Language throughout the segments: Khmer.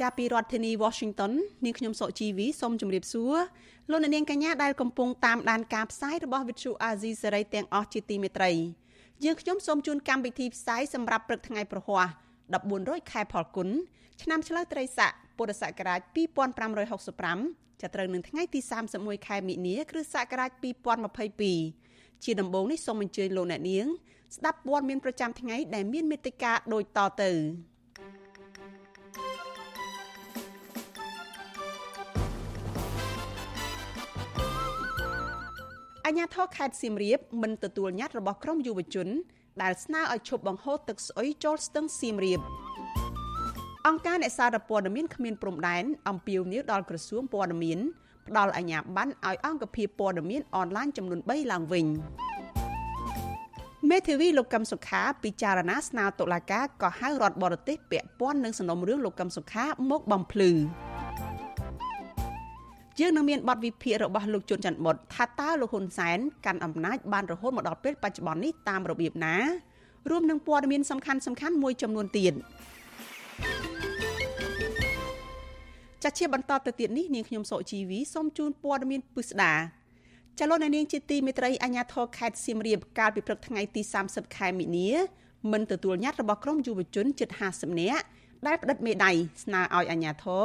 ចាប់ពីរដ្ឋធានី Washington នាងខ្ញុំសុកជីវីសូមជម្រាបសួរលោកអ្នកនាងកញ្ញាដែលកំពុងតាមដានការផ្សាយរបស់ Vithu Azizi សេរីទាំងអស់ជាទីមេត្រីយើងខ្ញុំសូមជូនកម្មវិធីផ្សាយសម្រាប់ព្រឹកថ្ងៃប្រហ័ស14រោចខែផលគុណឆ្នាំឆ្លូវត្រីស័កពុរសករាជ2565ចាប់ត្រូវនឹងថ្ងៃទី31ខែមិនិនាគ្រិស្តសករាជ2022ជាដំបូងនេះសូមអញ្ជើញលោកអ្នកនាងស្ដាប់ព័ត៌មានប្រចាំថ្ងៃដែលមានមេត្តាដូចតទៅ អាជ្ញាធរខេត្តសៀមរាបមិនទទួលញត្តិរបស់ក្រមយុវជន ដែលស្នើឲ្យឈប់បង្ហូរទឹកស្អុយចូលស្ទឹងសៀមរាបអង្គការអ្នកសារព័ត៌មានគ្មានព្រំដែនអំពាវនាវដល់ក្រសួងព័ត៌មានផ្ដល់អាជ្ញាប័ណ្ណឲ្យអង្គភាពព័ត៌មានអនឡាញចំនួន3ឡើងវិញមេធាវីលោកកឹមសុខាពិចារណាស្នើតុលាការក៏ហៅរដ្ឋបរទេសពាក់ព័ន្ធនឹងសំណុំរឿងលោកកឹមសុខាមកបំភ្លឺ យើងនឹងមានបទវិភាគរបស់លោកជុនច័ន្ទបុតថាតើលោកហ៊ុនសែនកាន់អំណាចបានរហូតមកដល់ពេលបច្ចុប្បន្ននេះតាមរបៀបណារួមនឹងព័ត៌មានសំខាន់សំខាន់មួយចំនួនទៀតចាជាបន្តទៅទៀតនេះនាងខ្ញុំសុជីវីសូមជូនព័ត៌មានពិស្ដាចលនានាងជាទីមេត្រីអាញាធរខេត្តសៀមរាបកាលពីព្រឹកថ្ងៃទី30ខែមិនិនាមិនទទួលញត្តិរបស់ក្រមយុវជនជិត50នាក់ដែលផ្តិតមេដៃស្នើឲ្យអាញាធរ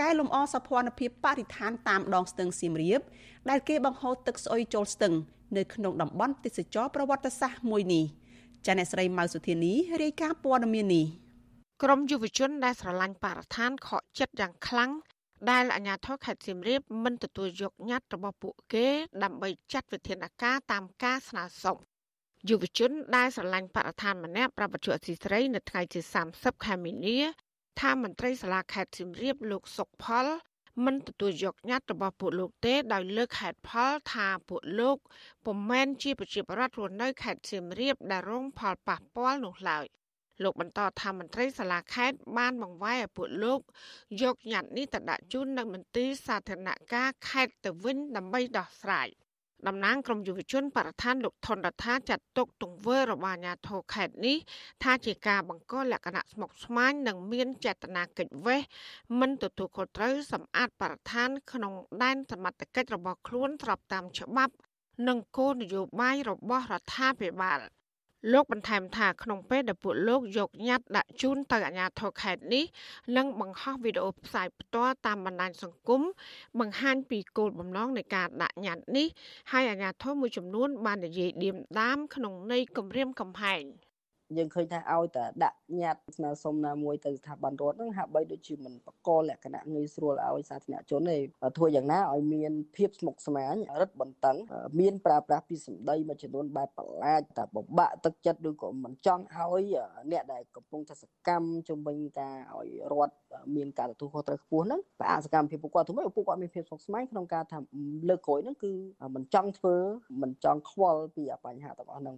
កែលម្អសោភ័ណភាពបរិស្ថានតាមដងស្ទឹងសៀមរាប ដែលគេបង្ហូរទឹកស្អុយចូលស្ទឹង នៅក្នុងតំបន់ទេសចរប្រវត្តិសាស្ត្រមួយនេះចាអ្នកស្រីម៉ៅសុធានីរាយការណ៍ព័ត៌មាននេះក្រមយុវជនដែលស្រឡាញ់បរិស្ថានខកចិត្តយ៉ាងខ្លាំងដែលអាជ្ញាធរខេត្តសៀមរាបមិនទទួលយកញត្តិរបស់ពួកគេ ដើម្បីចាត់វិធានការតាមការស្នើសុំយុវជនដែលស្រឡាញ់បរិស្ថានម្នាក់ប្រាប់បច្ចុប្បន្នអសីស្រីនៅថ្ងៃទី30ខែមីនា ថាមន្ត្រីសាលាខេត្តសៀមរាបលោកសុកផលមិនទទួលយកញត្តិរបស់ពួកលោកទេដោយលើកហេតុផលថាពួកលោកពុំមែនជាប្រជាពលរដ្ឋរស់នៅខេត្តសៀមរាបដែលរងផលប៉ះពាល់នោះឡើយលោកបន្តថាមន្ត្រីសាលាខេត្តបានបង្វែរឲ្យពួកលោកយកញត្តិនេះទៅដាក់ជូននៅមន្ទីរសាធារណការខេត្តទៅវិញដើម្បីដោះស្រាយ។ តំណាងក្រមយុវជនបរិស្ថានលោកថនរដ្ឋាចាត់ទុកទង្វើរបស់អាជ្ញាធរខេត្តនេះថាជាការបង្កលក្ខណៈស្មុគស្មាញនិងមានចេតនាកិច្ចវេះមិនទទួលខុសត្រូវសម្អាតបរិស្ថានក្នុងដែនសមត្ថកិច្ចរបស់ខ្លួនស្របតាមច្បាប់ និងគោលនយោបាយរបស់រដ្ឋាភិបាល។ លោកបន្ថែមថាក្នុងពេលដែលពួកលោកយកញត្តិដាក់ជូនទៅអាជ្ញាធរខេត្តនេះនិងបង្ហោះវីដេអូផ្សាយផ្ទាល់តាមបណ្ដាញសង្គមបង្ហាញពីគោលបំណងនៃការដាក់ញត្តិនេះហើយអាជ្ញាធរមួយចំនួនបាននិយាយឌៀមដាមក្នុងន័យគម្រាមកំហែង។ យើងឃើញថាឲ្យតែដាក់ញត្តិស្នើសុំណាមួយទៅស្ថាប័នរដ្ឋហ្នឹងហាក់បីដូចជាមិនបកលលក្ខណៈងាយស្រួលឲ្យសាធារណជនទេធ្វើយ៉ាងណាឲ្យមានភាពស្មុគស្មាញរឹតបន្តឹងមានប្រើប្រាស់ពីសម្ដីមួយចំនួនបែបប្រឡាចតែបបាក់ទឹកចិត្តឬក៏មិនចង់ឲ្យអ្នកដែលកំពុងតែសកម្មជំវិញការឲ្យរដ្ឋមានការទទួលខុសត្រូវខ្ពស់ហ្នឹងប្រអាសកម្មភាពពួកគាត់ធ្វើម៉េចពួកគាត់មានភាពស្មុគស្មាញក្នុងការថាលើកក្រោយហ្នឹងគឺមិនចង់ធ្វើមិនចង់ខ្វល់ពីបញ្ហាទាំងអស់ហ្នឹង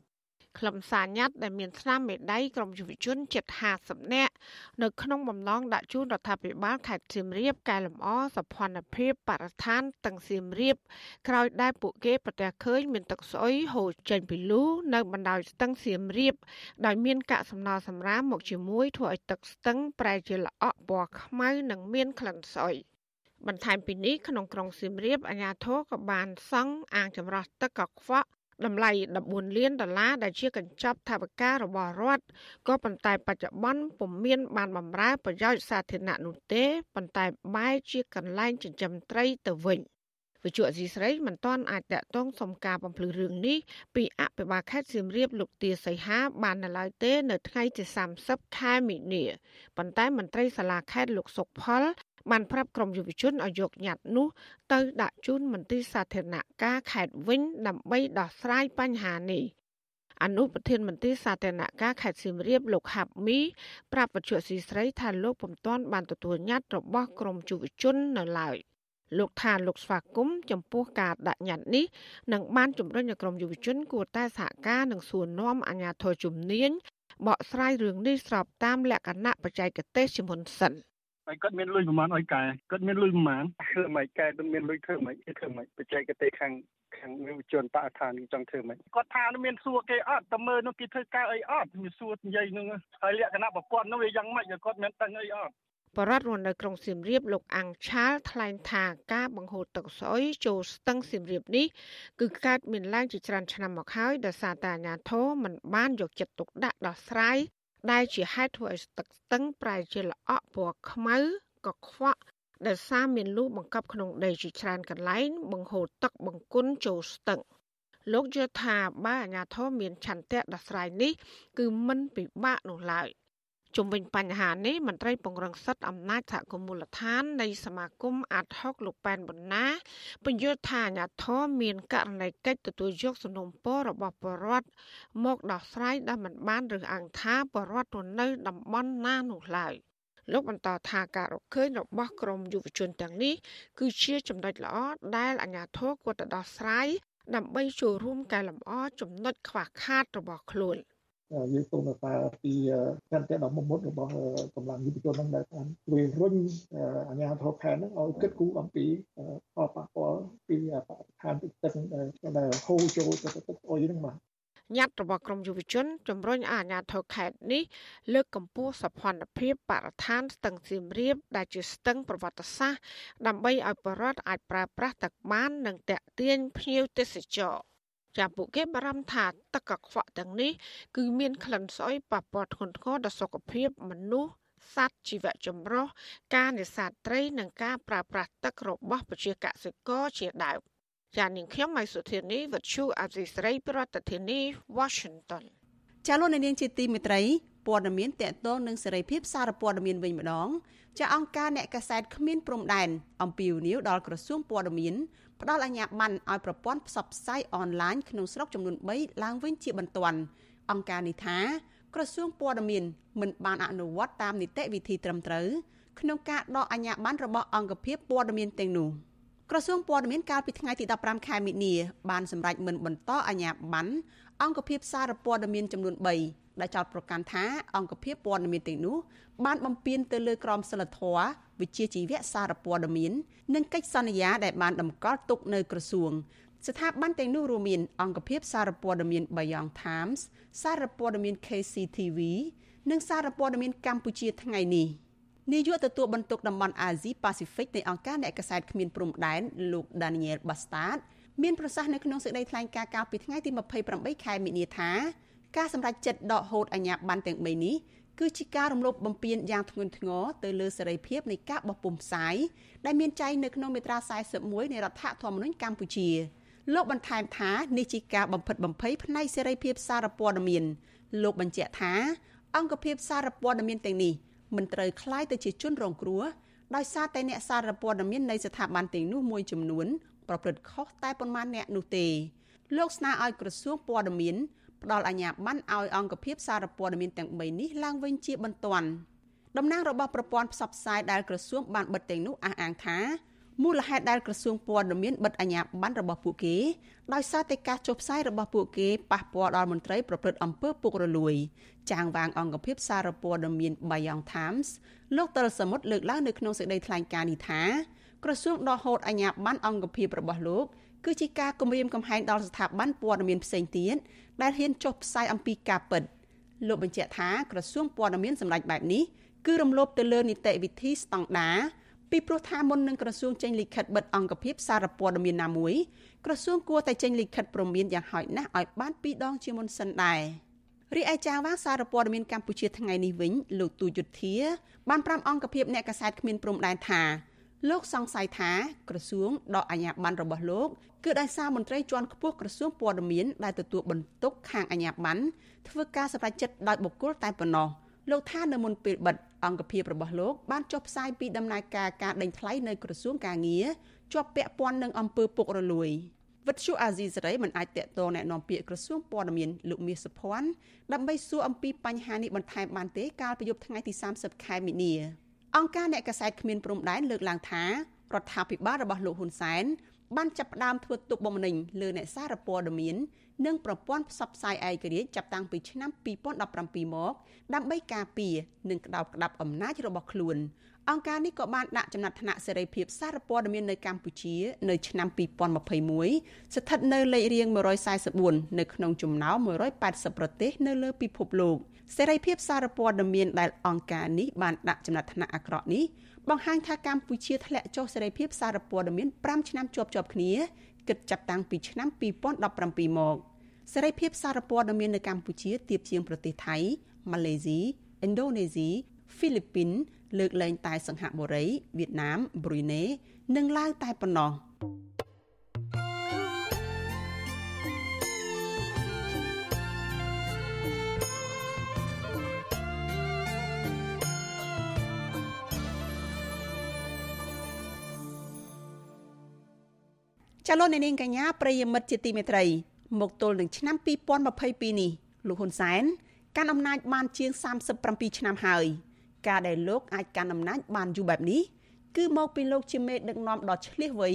ខ្លឹមសារញត្តិដែលមានស្នាមមេដៃក្រមយុវជនជិត50នាក់នៅក្នុងបំណងដាក់ជូនរដ្ឋាភិបាលខេត្តសៀមរាបកែលម្អសភនភាពបរិស្ថានទាំងសៀមរាបក្រោយដែលពួកគេប្រទះឃើញមានទឹកស្អុយហូរចេញពីលូនៅបណ្ដោយស្ទឹងសៀមរាបដោយមានកាកសំណល់សម្រាមមកជាមួយធ្វើឲ្យទឹកស្ទឹងប្រែជាល្អក់ពណ៌ខ្មៅនិងមានក្លិនស្អុយបន្ថែមពីនេះក្នុងក្រុងសៀមរាបអាជ្ញាធរក៏បានសង់អាងចម្រោះទឹកកខ្វក់ តម្លៃ14លានដុល្លារដែលជាកញ្ចប់ថវិការបស់រដ្ឋក៏ប៉ុន្តែបច្ចុប្បន្នពុំមាន បានបម្រើប្រយោជន៍សាធារណៈនោះទេប៉ុន្តែបែរជាកន្លែងចិញ្ចឹមត្រីទៅវិញវិទ្យុអសីស្រីមិនទាន់អាចតកតងសុំការបំភ្លឺរឿងនេះពីអភិបាលខេត្តសៀមរាបលោកទាសីហាបាននៅឡើយទេ នៅថ្ងៃទី30ខែមិនិនាប៉ុន្តែមន្ត្រីសាលាខេត្តលោកសុកផល បានប្រាប់ក្រមយុវជនឲ្យយកញត្តិនោះទៅដាក់ជូនមន្ទីរសាធារណការខេត្តវិញដើម្បីដោះស្រាយបញ្ហានេះអនុប្រធានមន្ត្រីសាធារណការខេត្តសៀមរាបលោកហាប់មីប្រាប់វិទ្យុស៊ីស្រីថាលោកពុំទាន់បានទទួលញត្តិរបស់ក្រមយុវជននៅឡើយលោកថាលោកស្វាគមន៍ចំពោះការដាក់ញត្តិនេះនឹងបានជំរុញឲ្យក្រមយុវជន គួរតែសហការនឹងសួរនាំអាជ្ញាធរជំនាញបកស្រាយរឿងនេះស្របតាមលក្ខណៈបច្ចេកទេសជាមុនសិន ហើយគាត់មានលុយប្រមាណឲ្យកែគាត់មានលុយប្រមាណធ្វើមិនកែគាត់មានលុយធ្វើមិនធ្វើមិនបច្ចេកទេសខាងខាងយុវជនបរិស្ថានចង់ធ្វើមិនគាត់ថាមានសួរគេអត់តែមើលនោះគេធ្វើការអីអត់មានសួរនិយាយនោះហើយលក្ខណៈប្រព័ន្ធនោះវាយ៉ាងម៉េចគាត់មានដឹងអីអត់បរដ្ឋរស់នៅក្រុងសៀមរាបលោកអាំងឆាលថ្លែងថាការបង្ហូរទឹកស្អុយចូលស្ទឹងសៀមរាបនេះគឺកើតមានឡើងជាច្រើនឆ្នាំមកហើយដោយសារតែអាជ្ញាធរមិនបានយកចិត្តទុកដាក់ដោះស្រាយ ដែលជាហេតុធ្វើឲ្យទឹកស្ទឹងប្រែជាល្អក់ពណ៌ខ្មៅកខ្វក់ដោយសារមានលូបង្កប់ក្នុងដីជាច្រើនកន្លែង បង្ហូរទឹកបង្គន់ចូលស្ទឹងលោកយល់ថាបើអាជ្ញាធរមានឆន្ទៈដោះស្រាយនេះ គឺមិនពិបាកនោះឡើយ ជុំវិញបញ្ហានេះមន្ត្រីពង្រឹងសិទ្ធិអំណាចសហគមន៍មូលដ្ឋាននៃសមាគមអាត់ហុកលោកប៉ែនបណ្ណាបញ្យល់ថាអាញាធរមានករណីកិច្ចទទួលយកសំណុំពររបស់បរដ្ឋមកដោះស្រាយដែលមិនបានរើសអើងថាបរដ្ឋទៅនៅតំបន់ណានោះឡើយលោកបន្តថាការរកឃើញរបស់ក្រមយុវជនទាំងនេះគឺជាចំណុចល្អដែលអាញាធរគួរតែដោះស្រាយដើម្បីចូលរួមកែលម្អចំណុចខ្វះខាតរបស់ខ្លួន។ យើងសូមសារពីចន្ទៈដ៏មុមុតរបស់កម្លាំងយុវជនហ្នឹងដែលបានជួយរុញអាជ្ញាធរខេត្តហ្នឹងឲ្យគិតគូរអំពីផលប៉ះពាល់ពីបរិស្ថានទឹកទឹកដែលហូរចូលទៅទឹកអុយហ្នឹងបាទញត្តិរបស់ក្រមយុវជនជំរុញអាជ្ញាធរខេត្តនេះលើកកម្ពស់សភនភាពបរិស្ថានស្ទឹងសៀមរាបដែលជាស្ទឹងប្រវត្តិសាស្ត្រដើម្បីឲ្យប្រជាពលរដ្ឋអាចប្រើប្រាស់ទឹកបាន និងតាក់ទាញភ្ញៀវទេសចរ ចាំពួកគេបារម្ភថាទឹកកខ្វក់ទាំងនេះគឺមានក្លិនស្អុយប៉ះពាល់ធ្ងន់ធ្ងរដល់សុខភាពមនុស្សសត្វជីវៈចម្រុះការនេសាទត្រីនិងការប្រើប្រាស់ទឹករបស់ប្រជាកសិករជាដើមចាននាងខ្ញុំម៉ៃសុធានីវិទ្យុអាស៊ីសេរីប្រធានាធិបតី Washington ចាលោកនាងជាទីមេត្រីព័ត៌មានតកតងនឹងសេរីភាពសារព័ត៌មានវិញម្ដងចាអង្គការអ្នកកាសែតគ្មានព្រំដែនអំពាវនាវដល់ក្រសួងព័ត៌មាន ផ្ដល់អាជ្ញាប័ណ្ណឲ្យប្រព័ន្ធផ្សព្វផ្សាយអនឡាញក្នុងស្រុកចំនួន3ឡើងវិញជាបន្ទាន់អង្គការនេះថាក្រសួងព័ត៌មានមិនបានអនុវត្តតាមនីតិវិធីត្រឹមត្រូវក្នុងការដកអាជ្ញាប័ណ្ណរបស់អង្គភាពព័ត៌មានទាំងនោះក្រសួងព័ត៌មានកាលពីថ្ងៃទី15ខែមិនិនាបានសម្រេចមិនបន្តអាជ្ញាប័ណ្ណអង្គភាពសារព័ត៌មានចំនួន3 ដែលចោទប្រកាន់ថាអង្គភាពព័ត៌មានទាំងនោះបានបំពានទៅលើក្រមសីលធម៌វិជ្ជាជីវៈសារព័ត៌មាន និងកិច្ចសន្យាដែលបានតម្កល់ទុកនៅក្រសួងស្ថាប័នទាំងនោះរួមមានអង្គភាពសារព័ត៌មាន Bayang Times សារព័ត៌មាន KCTV និងសារព័ត៌មានកម្ពុជាថ្ងៃនេះនាយកទទួលបន្ទុកតំបន់អាស៊ីប៉ាស៊ីហ្វិកនៃអង្គការអ្នកកសែតគ្មានព្រំដែនលោក Daniel Bastard មានប្រសាសន៍នៅក្នុងសេចក្តីថ្លែងការណ៍កាលពីថ្ងៃទី28ខែមិនិនាថា ការសម្រេចចិត្តដកហូតអាញាប័ណ្ណទាំង3នេះគឺជាការរំលោភបំពានយ៉ាងធ្ងន់ធ្ងរទៅលើសេរីភាពនៃការបោះពុម្ពផ្សាយដែលមានចែងនៅក្នុងមាត្រា41នៃរដ្ឋធម្មនុញ្ញកម្ពុជា លោកបន្ថែមថានេះជាការបំផិតបំភ័យផ្នែកសេរីភាពសារព័ត៌មានលោកបញ្ជាក់ថាអង្គភាពសារព័ត៌មានទាំងនេះមិនត្រូវคล้ายទៅជាជនរងគ្រោះដោយសារតែអ្នកសារព័ត៌មាននៃស្ថាប័នទាំងនោះមួយចំនួនប្រព្រឹត្តខុសតែប៉ុន្មានអ្នកនោះទេលោកស្នើឲ្យក្រសួងព័ត៌មាន ផ្ដល់អាជ្ញាប័ណ្ណឲ្យអង្គភាពសារព័ត៌មានទាំង3នេះឡើងវិញជាបន្ទាន់តំណាងរបស់ប្រព័ន្ធផ្សព្វផ្សាយដែលក្រសួងបានបិទទាំងនោះអះអាងថាមូលហេតុដែលក្រសួងព័ត៌មានបិទអាជ្ញាប័ណ្ណរបស់ពួកគេដោយសារតែការចុះផ្សាយរបស់ពួកគេប៉ះពាល់ដល់មន្ត្រីប្រព្រឹត្តអំពើពុករលួយ ចាងវាងអង្គភាពសារព័ត៌មាន Bayang Times លោកតលសមុទ្រលើកឡើងនៅក្នុងសេចក្តីថ្លែងការណ៍នេះថាក្រសួងដកហូតអាជ្ញាប័ណ្ណអង្គភាពរបស់លោក គឺជាការគំរាមកំហែងដល់ស្ថាប័នព័ត៌មានផ្សេងទៀតដែលហ៊ានចុះផ្សាយអំពីការពិតលោកបញ្ជាក់ថាក្រសួងព័ត៌មានសម្ដេចបែបនេះគឺរំលោភទៅលើនីតិវិធីស្តង់ដារពីព្រោះថាមុននឹងក្រសួងចេញលិខិតបិទអង្គភាពសារព័ត៌មានណាមួយក្រសួងគួរតែចេញលិខិតព្រមានយ៉ាងហោចណាស់ឲ្យបានពីរដងជាមុនសិនដែររីឯចាងវាងសារព័ត៌មានកម្ពុជាថ្ងៃនេះវិញលោកទូយុទ្ធាបានប្រាប់អង្គភាពអ្នកកសែតគ្មានព្រំដែនថា លោកសង្ស័យថាក្រសួងដកអាជ្ញាប័ណ្ណរបស់លោកគឺដោយសារមន្ត្រីជាន់ខ្ពស់ក្រសួងព័ត៌មានដែលទទួលបន្ទុកខាងអាជ្ញាប័ណ្ណធ្វើការសម្រេចចិត្តដោយបុគ្គលតែប៉ុណ្ណោះលោកថានៅមុនពេលបិទអង្គភាពរបស់លោកបានចុះផ្សាយពីដំណើរការការដេញថ្លៃនៅក្រសួងកាងារជាប់ពាក់ព័ន្ធនឹងអំពើពុករលួយវិទ្យុអាស៊ីសេរីមិនអាចតកតងแนะនាំពាក្យក្រសួងព័ត៌មានលោកមាសសុភ័ណ្ឌដើម្បីសួរអំពីបញ្ហានេះបន្ថែមបានទេកាលពីយប់ថ្ងៃទី30ខែមីនា អង្គការអ្នកកសែតគ្មានព្រំដែនលើកឡើងថារដ្ឋាភិបាលរបស់លោកហ៊ុនសែនបានចាប់ផ្ដើមធ្វើទុកបុកម្នេញលើអ្នកសារព័ត៌មាននិងប្រព័ន្ធផ្សព្វផ្សាយឯករាជ្យចាប់តាំងពីឆ្នាំ2017មកដើម្បីការពារនិងក្តោបក្តាប់អំណាចរបស់ខ្លួនអង្គការនេះក៏បានដាក់ចំណាត់ថ្នាក់សេរីភាពសារព័ត៌មាននៅកម្ពុជា នៅឆ្នាំ2021ស្ថិតនៅលេខរៀង144នៅក្នុងចំណោម180ប្រទេសនៅលើពិភពលោក សេរីភាពសារព័ត៌មានដែលអង្គការនេះបានដាក់ចំណាត់ថ្នាក់អាក្រក់នេះបង្ហាញថាកម្ពុជាធ្លាក់ចុះសេរីភាពសារព័ត៌មាន5ឆ្នាំជាប់ជាប់គ្នាគិតចាប់តាំងពីឆ្នាំ2017មកសេរីភាពសារព័ត៌មាននៅកម្ពុជាទាបជាងប្រទេសថៃម៉ាឡេស៊ីឥណ្ឌូនេស៊ីហ្វីលីពីនលើកលែងតែសង្ហបុរីវៀតណាម ប្រ៊ុយណេ និងឡាវតែប៉ុណ្ណោះ ចលនានាងកញ្ញាប្រិយមិត្តជាទីមេត្រី មកទល់នឹងឆ្នាំ2022នេះលោកហ៊ុនសែនកាន់អំណាចបានជាង37ឆ្នាំហើយការដែលលោកអាចកាន់អំណាចបានយូរបែបនេះគឺមកពីលោកជាមេដឹកនាំដ៏ឆ្លៀសវៃ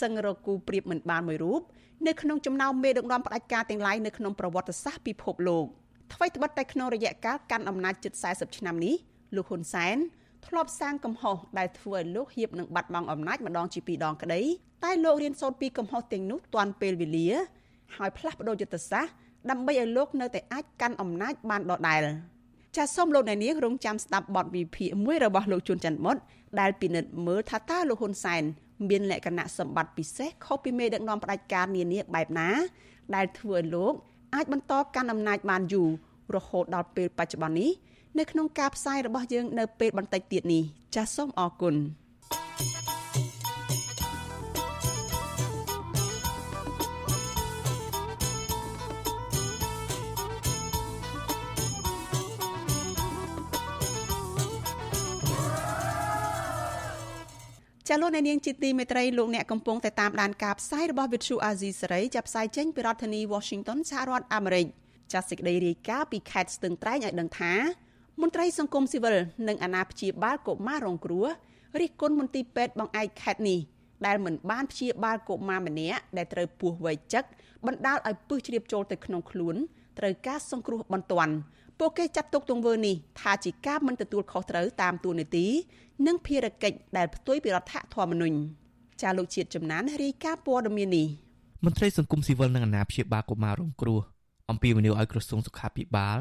សឹងរកគូប្រៀបមិនបានមួយរូបនៅក្នុងចំណោមមេដឹកនាំផ្ដាច់ការទាំងឡាយនៅក្នុងប្រវត្តិសាស្ត្រពិភពលោកថ្មីត្បិតតែក្នុងរយៈកាលកាន់អំណាចជិត40ឆ្នាំនេះលោកហ៊ុនសែន ធ្លាប់សាងកំហុសដែលធ្វើឲ្យលោកហៀបនឹងបាត់បង់អំណាចម្ដងជាពីរដងក្តីតែលោករៀនសូត្រពីកំហុសទាំងនោះទាន់ពេលវេលា ហើយផ្លាស់ប្ដូរយុទ្ធសាស្ត្រដើម្បីឲ្យលោកនៅតែអាចកាន់អំណាចបានដដែលចាសសូមលោកអ្នកនាងរងចាំស្ដាប់បទវិភាគមួយរបស់លោកជួនច័ន្ទមុតដែលពិនិត្យមើលថាតើលោកហ៊ុនសែនមានលក្ខណៈសម្បត្តិពិសេសខុសពីមេដឹកនាំផ្ដាច់ការនានាបែបណា ដែលធ្វើឲ្យលោក អាចបន្តកាន់អំណាចបានយូររហូតដល់ពេលបច្ចុប្បន្ននេះ នៅក្នុងការផ្សាយរបស់យើងនៅពេលបន្តិចទៀតនេះចាសសូមអរគុណចាលោកអ្នកនាងជាទីមេត្រីលោកអ្នកកំពុងតែតាមដានការផ្សាយរបស់ Vithu Azizi សេរីចាប់ផ្សាយចេញពីរដ្ឋធានី Washington សហរដ្ឋអាមេរិកចាសសេចក្តីរាយការណ៍ពីខេត្តស្ទឹងត្រែងឲ្យដឹងថា មន្ត្រីសង្គមស៊ីវិលនិងអាណាព្យាបាលកុមាររងគ្រោះរិះគន់មន្ទីរពេទ្យបង្អែកខេត្តនេះដែលមិនបានព្យាបាលកុមារម្នាក់ដែលត្រូវពោះវ័យចឹកបណ្ដាលឲ្យពឹសជ្រាបចូលទៅក្នុងខ្លួនត្រូវការសង្គ្រោះបន្ទាន់ពួកគេចាត់ទុកទង្វើនេះថាជាការមិនទទួលខុសត្រូវតាមទួលនីតិនិងភារកិច្ចដែលផ្ទុយពីរដ្ឋធម្មនុញ្ញចាលោកជាតិចំណានរាយការណ៍ព័ត៌មាននេះមន្ត្រីសង្គមស៊ីវិលនិងអាណាព្យាបាលកុមាររងគ្រោះអំពីវិនិយោគឲ្យក្រសួងសុខាភិបាល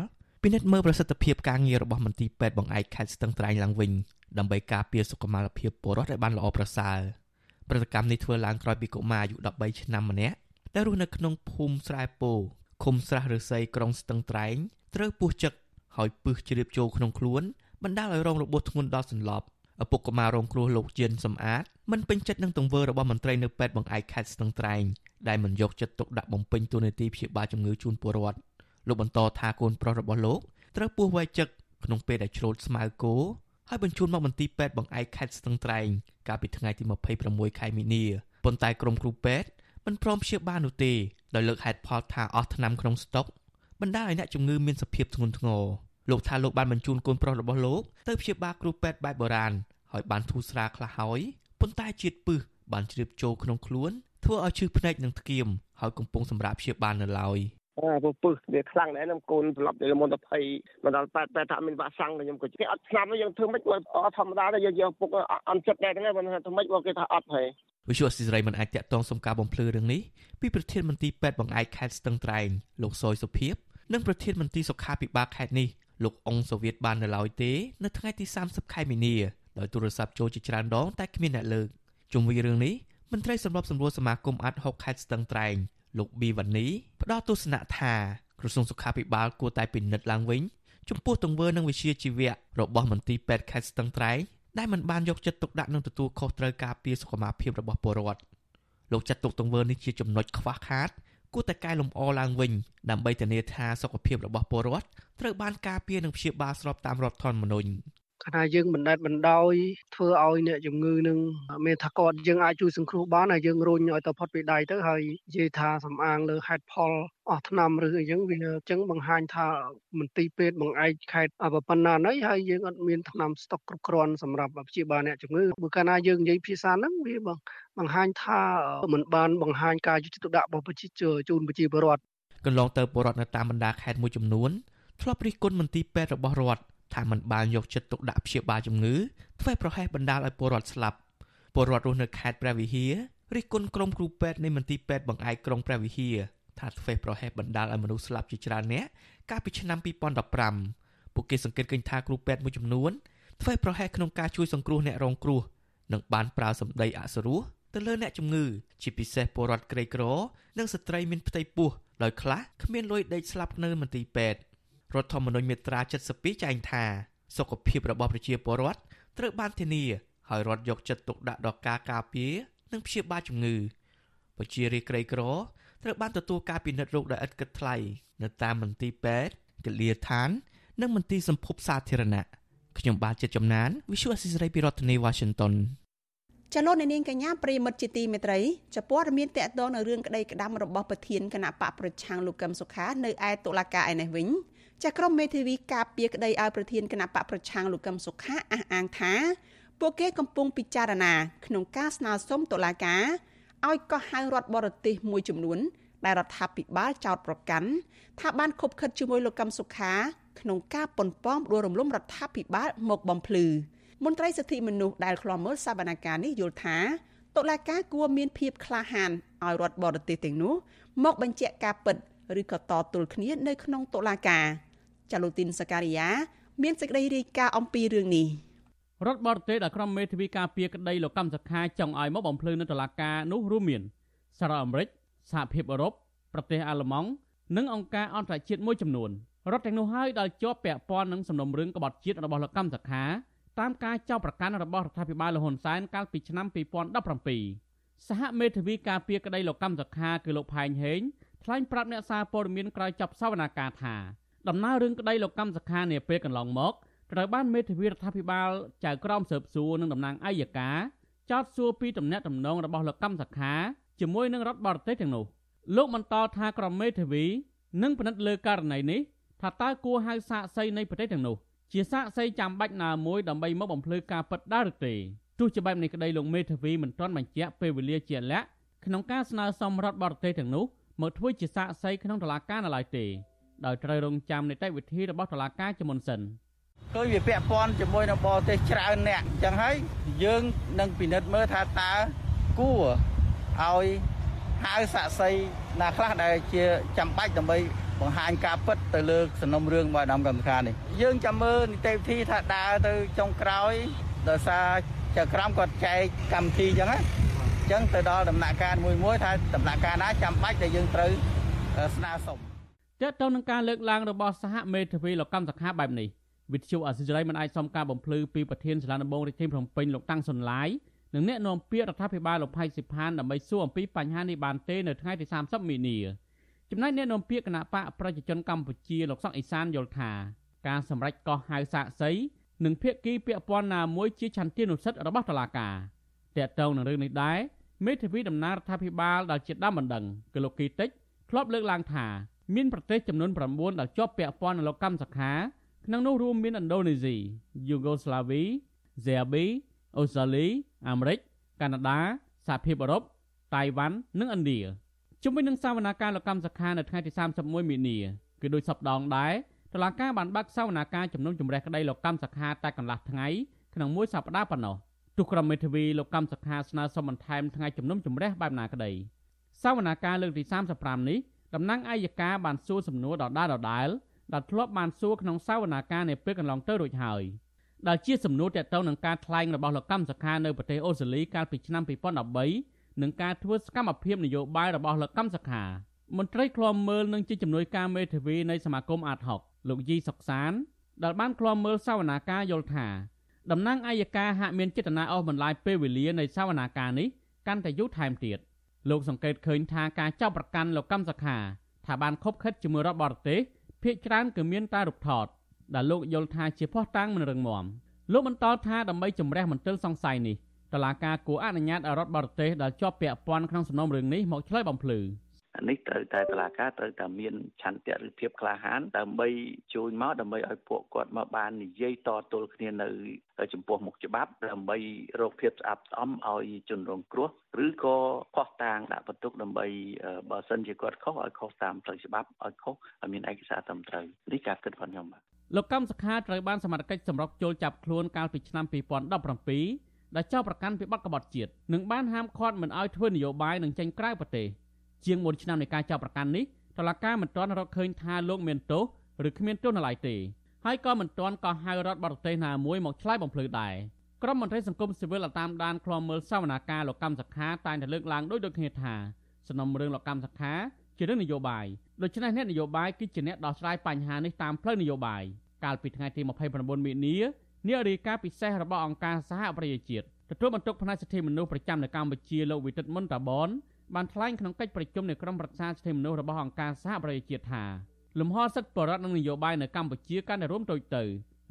ពិនិត្យមើលប្រសិទ្ធភាពការងាររបស់មន្ទីរពេទ្យបង្អែកខេត្តស្ទឹងត្រែងឡើងវិញដើម្បីការពារសុខុមាលភាពពលរដ្ឋឲ្យបានល្អប្រសើរប្រតិកម្មនេះធ្វើឡើងក្រោយពីកុមារអាយុ13ឆ្នាំម្នាក់ដែលរស់នៅក្នុងភូមិស្រែពោឃុំស្រះឫស្សីក្រុងស្ទឹងត្រែងត្រូវពោះចឹកហើយពឹសជ្រាបចូលក្នុងខ្លួនបណ្ដាលឲ្យរងរបួសធ្ងន់ដល់សន្លប់ឪពុកកុមាររងគ្រោះលោកជិនសំអាតមិនពេញចិត្តនឹងទង្វើរបស់មន្ត្រីនៅពេទ្យបង្អែកខេត្តស្ទឹងត្រែងដែលមិនយកចិត្តទុកដាក់បំពេញតួនាទីព្យាបាលជំងឺជូនពលរដ្ឋ លោកបន្តថាកូនប្រុសរបស់លោកត្រូវពោះវែកចឹកក្នុងពេលដែលច្រូតស្មៅគោហើយបញ្ជូនមកមន្ទីរពេទ្យបង្អែកខេត្តស្ទឹងត្រែងកាលពីថ្ងៃទី26ខែមីនាប៉ុន្តែក្រុមគ្រូពេទ្យមិនព្រមព្យាបាលនោះទេដោយលើកហេតុផលថាអស់ថ្នាំក្នុងស្តុកបណ្ដាលឲ្យអ្នកជំងឺមានសភាពធ្ងន់ធ្ងរលោកថាលោកបានបញ្ជូនកូនប្រុសរបស់លោកទៅព្យាបាលគ្រូពេទ្យបែបបុរាណហើយបានធូរស្រាលខ្លះហើយប៉ុន្តែជាតិពឹសបានជ្រាបចូលក្នុងខ្លួនធ្វើឲ្យឈឺភ្នែកនិងធ្គាមហើយកំពុងសម្រាប់ព្យាបាលនៅឡើយ អាពពឹសវាខ្លាំងដែរខ្ញុំកូនប្រឡប់ទៅមុនទៅភ័យមកដល់ប៉ែតែថាមានវាក់សាំងខ្ញុំក៏គេអត់ស្នាប់យើងធ្វើមិនបើអត់ធម្មតាទេយើងយកពុកអន់ចិត្តដែរហ្នឹងបើថាធ្វើមិនបើគេថាអត់ហើយវិសុយអសិរ័យមិនអាចតាក់ទងសុំការបំភ្លឺរឿងនេះពីប្រធានមន្ត្រីពេទ្យបង្អែកខេត្តស្ទឹងត្រែងលោកសយសុភីបនិងប្រធានមន្ត្រីសុខាភិបាលខេត្តនេះលោកអ៊ុងសូវៀតបាននៅឡើយទេនៅថ្ងៃទី30ខែមីនាដោយទូរស័ព្ទចូលជាច្រើនដងតែគ្មានអ្នកលើកជុំវិញរឿងនេះមន្ត្រីសម្របសម្រួលសមាគមអាត់6ខេត្តស្ទឹងត្រែង លោកប៊ីវ៉ានីផ្ដល់ទស្សនៈថាក្រសួងសុខាភិបាលគួរតែពិនិត្យឡើងវិញចំពោះទង្វើនិងវិជាជីវៈរបស់មន្ត្រីពេទ្យខេត្តស្ទឹងត្រែងដែលមិនបានយកចិត្តទុកដាក់នឹងទទួលខុសត្រូវការពារសុខភាពរបស់ពលរដ្ឋលោកចាត់ទុកទង្វើនេះជាចំណុចខ្វះខាតគួរតែកែលម្អឡើងវិញដើម្បីធានាថាសុខភាពរបស់ពលរដ្ឋត្រូវបានការពារនិងព្យាបាលស្របតាមរដ្ឋធម្មនុញ្ញ ខណៈយើងបណ្ដេតបណ្ដោយធ្វើឲ្យអ្នកជំងឺនឹងមានថាគាត់យើងអាចជួយសង្គ្រោះបានហើយយើងរុញឲ្យទៅផុតពីដៃទៅហើយនិយាយថាសំអាងលើហេតុផលអស់ឆ្នាំឬអីចឹងវាអញ្ចឹងបង្ហាញថាមន្ទីរពេទ្យបង្អែកខេត្តអបប៉ុណ្ណាណីហើយយើងអត់មានថ្នាំស្តុកគ្រប់គ្រាន់សម្រាប់ព្យាបាលអ្នកជំងឺបើកាលណាយើងនិយាយភាសាហ្នឹងវាបង្ហាញថាมันបានបង្ហាញការយុត្តិធម៌ដាក់របស់ប្រជាជូនប្រជាពលរដ្ឋកន្លងទៅពលរដ្ឋនៅតាមបណ្ដាខេត្តមួយចំនួនធ្លាប់រិះគន់មន្ទីរពេទ្យរបស់រដ្ឋ ថាมันបានយកចិត្តទុកដាក់ព្យាបាលជំងឺធ្វើប្រហែសបណ្ដាលឲ្យពលរដ្ឋស្លាប់ពលរដ្ឋរស់នៅខេត្តព្រះវិហាររិះគន់ក្រុមគ្រូពេទ្យនៃមន្ទីរពេទ្យបង្អែកក្រុងព្រះវិហារថាធ្វើប្រហែសបណ្ដាលឲ្យមនុស្សស្លាប់ជាច្រើនអ្នកកាលពីឆ្នាំ2015ពួកគេសង្កេតឃើញថាគ្រូពេទ្យមួយចំនួនធ្វើប្រហែសក្នុងការជួយសង្គ្រោះអ្នករងគ្រោះនិងបានប្រើសម្ដីអសុរោះទៅលើអ្នកជំងឺជាពិសេសពលរដ្ឋក្រីក្រ និងស្ត្រីមានផ្ទៃពោះដោយខ្លះគ្មានលុយដេកស្លាប់នៅមន្ទីរពេទ្យ រដ្ឋធម្មនុញ្ញមាត្រា72ចែងថាសុខភាពរបស់ប្រជាពលរដ្ឋត្រូវបានធានាហើយរដ្ឋយកចិត្តទុកដាក់ដល់ការការពារនិងព្យាបាលជំងឺប្រជារាស្ត្រក្រីក្រត្រូវបានទទួលការពិនិត្យរោគដោយឥតគិតថ្លៃនៅតាមមន្ទីរពេទ្យកលាដ្ឋាន និងមន្ទីរសម្ភពសាធារណៈខ្ញុំបាទចិត្តចំណាន Visual Assisray ពីរដ្ឋធានី Washington ចលនានាងកញ្ញាប្រិមិត្តជាទីមេត្រីចព័ត៌មានតកតងនៅរឿងក្តីក្តាំរបស់ប្រធានគណៈបកប្រឆាំងលោកកឹមសុខានៅឯតុលាការឯនេះវិញ ចាក្រុមមេធាវីការពារក្តីឲ្យប្រធានគណៈបកប្រឆាំងលោកកឹមសុខាអះអាងថាពួកគេកំពុងពិចារណាក្នុងការស្នើសុំតុលាការឲ្យកោះហៅរដ្ឋបរទេសមួយចំនួនដែលរដ្ឋាភិបាលចោទប្រកាន់ថាបានខົບខិតជាមួយលោកកឹមសុខា ក្នុងការប៉ុនប៉ងដួលរំលំរដ្ឋាភិបាលមកបំភ្លឺមន្ត្រីសិទ្ធិមនុស្សដែលខ្លាំមើលសវនកម្មនេះយល់ថាតុលាការគួរមានភាពក្លាហានឲ្យរដ្ឋបរទេសទាំងនោះមកបញ្ជាក់ការពិតឬក៏តទល់គ្នានៅក្នុងតុលាការ ចាលូទីនសការីយ៉ាមានសេចក្តីរាយការណ៍អំពីរឿងនេះរដ្ឋបរទេសដែលក្រុមមេធាវីការពារក្តីលោកកម្មសខាចង់ឲ្យមកបំភ្លឺនៅតុលាការនោះរួមមានសហរដ្ឋអាមេរិកសហភាពអឺរ៉ុបប្រទេសអាល្លឺម៉ង់និងអង្គការអន្តរជាតិមួយចំនួនរដ្ឋទាំងនោះហើយដែលជាប់ពាក់ព័ន្ធនឹងសំណុំរឿងក្បត់ជាតិរបស់លោកកម្មសខាតាមការចោទប្រកាន់របស់រដ្ឋាភិបាលលហ៊ុនសែនកាលពីឆ្នាំ2017សហមេធាវីការពារក្តីលោកកម្មសខាគឺលោកផែងហេងថ្លែងប្រាប់អ្នកសារព័ត៌មានក្រោយចប់សវនាការថា ដំណើររឿងក្តីលោកកម្មសខានាពេលកន្លងមកត្រូវបានមេធាវីរដ្ឋាភិបាលចៅក្រមស៊ើបសួរនិងតំណាងអัยការចោទសួរពីទំនាក់ទំនងរបស់លោកកម្មសខាជាមួយនឹងរដ្ឋបរទេសទាំងនោះលោកបន្តថាក្រុមមេធាវីនឹងពិនិត្យលើករណីនេះថាតើគួរហៅសាកសីនៃប្រទេសទាំងនោះជាសាកសីចាំបាច់ណាមួយដើម្បីមកបំភ្លឺការពិតដែរឬទេទោះជាបែបនេះក្តីលោកមេធាវីមិនទាន់បញ្ជាក់ពេលវេលាជាក់លាក់ក្នុងការស្នើសុំរដ្ឋបរទេសទាំងនោះមកធ្វើជាសាកសីក្នុងតុលាការនៅឡើយទេ ដោយត្រូវរងចាំនីតិវិធីរបស់តុលាការជាមុនសិនគឺវាពាក់ព័ន្ធជាមួយនឹងបរទេសច្រើនអ្នកអញ្ចឹងហើយយើងនឹងពិនិត្យមើលថាតើគួរឲ្យហៅសាក់សីណាខ្លះដែលជាចាំបាច់ដើម្បីបង្ហាញការពិតទៅលើសំណុំរឿងរបស់អាដាមកម្មខានេះយើងចាំមើលនីតិវិធីថាដើរទៅចុងក្រោយដោយសារចៅក្រមគាត់ចែកកម្មវិធីអញ្ចឹងណាអញ្ចឹងទៅដល់ដំណាក់កាលមួយមួយថាដំណាក់កាលណាចាំបាច់ដែលយើងត្រូវស្នើសុំ ទាក់ទងនឹងការលើកឡើងរបស់សហមេធាវីលោកកម្មសខាបែបនេះវិទ្យុអសិរ័យមិនអាចសុំការបំភ្លឺពីប្រធានសាលាដំបងរាជធានីភ្នំពេញលោកតាំងសុនឡាយនិងអ្នកនាំពាក្យរដ្ឋាភិបាលលោកផៃសិផានដើម្បីសួរអំពីបញ្ហានេះបានទេនៅថ្ងៃទី30មីនាចំណែកអ្នកនាំពាក្យគណៈបកប្រជាជនកម្ពុជាលោកសុកអេសានយល់ថាការសម្រេចកោះហៅសាកសីនិងភាគីពាក់ព័ន្ធណាមួយជាឆន្ទានុសិទ្ធិរបស់តុលាការតកតងនឹងរឿងនេះដែរមេធាវីដំណើររដ្ឋាភិបាលដែលជាដើមបណ្ដឹងគឺលោកគីតិចធ្លាប់លើកឡើងថា មានប្រទេសចំនួន9ដែលជាប់ពាក់ព័ន្ធនឹងលោកកម្មសខាក្នុងនោះរួមមានឥណ្ឌូនេស៊ីយូហ្គោស្លាវីហ្សេប៊ីអូស្ត្រាលីអាមេរិកកាណាដាសហភាពអឺរ៉ុបតៃវ៉ាន់និងឥណ្ឌាជុំវិញនឹងសវនាការលោកកម្មសខានៅថ្ងៃទី31មីនាគឺដោយសពដងដែរតុលាការបានបើកសវនាការជំនុំជម្រះក្តីលោកកម្មសខាតែកន្លះថ្ងៃក្នុងមួយសប្តាហ៍ប៉ុណ្ណោះទោះក្រុមមេធាវីលោកកម្មសខាស្នើសុំបន្ថែមថ្ងៃជំនុំជម្រះបែបណាក្តីសវនាការលើកទី35នេះ តំណាងអัยការបានសួរសំណួរដដែលដដែលដែលធ្លាប់បានសួរក្នុងសវនាការនៅពេលកន្លងទៅរួចហើយដែលជាសំណួរទាក់ទងនឹងការថ្លែងរបស់លោកកម្មសខានៅប្រទេសអូស្ត្រាលីកាលពីឆ្នាំ2013និងការធ្វើសកម្មភាពនយោបាយរបស់លោកកម្មសខាមន្ត្រីឃ្លាំមើលនឹងជាជំនួយការមេធាវីនៃសមាគមអាត6លោកយីសុកសានដែលបានឃ្លាំមើលសវនាការយល់ថាតំណាងអัยការហាក់មានចេតនាអស់បន្លាយពេលវេលានៃសវនាការនេះកាន់តែយូរថែមទៀត លោកសង្កេតឃើញថាការចាប់ប្រកាន់លោកកម្មសខាថាបានខົບខិតជាមួយរដ្ឋបរទេសភ ieck ច្រើនគឺមានតែរូបថតដែលលោកយល់ថាជាភ័ស្តុតាងមិនរឹងមាំលោកបន្តថាដើម្បីជំរះមន្ទិលសង្ស័យនេះតឡាការគួរអនុញ្ញាតឲ្យរដ្ឋបរទេសដែលជាប់ពាក់ព័ន្ធក្នុងសំណុំរឿងនេះមកឆ្លើយបំភ្លឺ នេះត្រូវតែតឡាការត្រូវតែមានឆន្ទៈឬភាពក្លាហានដើម្បីជួយមកដើម្បីឲ្យពួកគាត់មកបាននិយាយតទល់គ្នានៅចំពោះមុខច្បាប់ដើម្បីរកភាពស្អាតស្អំឲ្យជនរងគ្រោះឬក៏ខុសតាងដាក់បន្ទុកដើម្បីបើសិនជាគាត់ខុសឲ្យខុសតាមផ្លូវច្បាប់ឲ្យខុសឲ្យមានឯកសារត្រឹមត្រូវនេះការគិតរបស់ខ្ញុំបាទលោកកម្មសខាត្រូវបានសមត្ថកិច្ចសម្រុកចូលចាប់ខ្លួនកាលពីឆ្នាំ2017ដែលចោទប្រកាន់ពីបទក្បត់ជាតិនិងបានហាមឃាត់មិនឲ្យធ្វើនយោបាយនិងចេញក្រៅប្រទេស ជាង4ឆ្នាំនៃការចាប់ប្រកាន់នេះតឡាការមិនទាន់រកឃើញថាលោកមានទោសឬគ្មានទោសនៅឡើយទេហើយក៏មិនទាន់ក៏ហៅរដ្ឋបរទេសណាមួយមកឆ្លើយបំភ្លឺដែរក្រុមមន្ត្រីសង្គមស៊ីវិលតាមដានឃ្លាំមើលសវនាការលោកកម្មសខាតែងតែលើកឡើងដូចដូចគ្នាថាសំណុំរឿងលោកកម្មសខាជារឿងនយោបាយដូច្នេះអ្នកនយោបាយគឺជាអ្នកដោះស្រាយបញ្ហានេះតាមផ្លូវនយោបាយកាលពីថ្ងៃទី29មិនិនានារីកាពិសេសរបស់អង្គការសហប្រជាជាតិទទួលបន្ទុកផ្នែកសិទ្ធិមនុស្សប្រចាំនៅកម្ពុជាលោកវិទិតមុនតាបន បានថ្លែងក្នុងកិច្ចប្រជុំនៃក្រុមប្រឹក្សាសិទ្ធិមនុស្សរបស់អង្គការសហប្រជាជាតិថាលំហសិទ្ធិបរិវត្តនិងនយោបាយនៅកម្ពុជាកាន់តែរួមតូចទៅ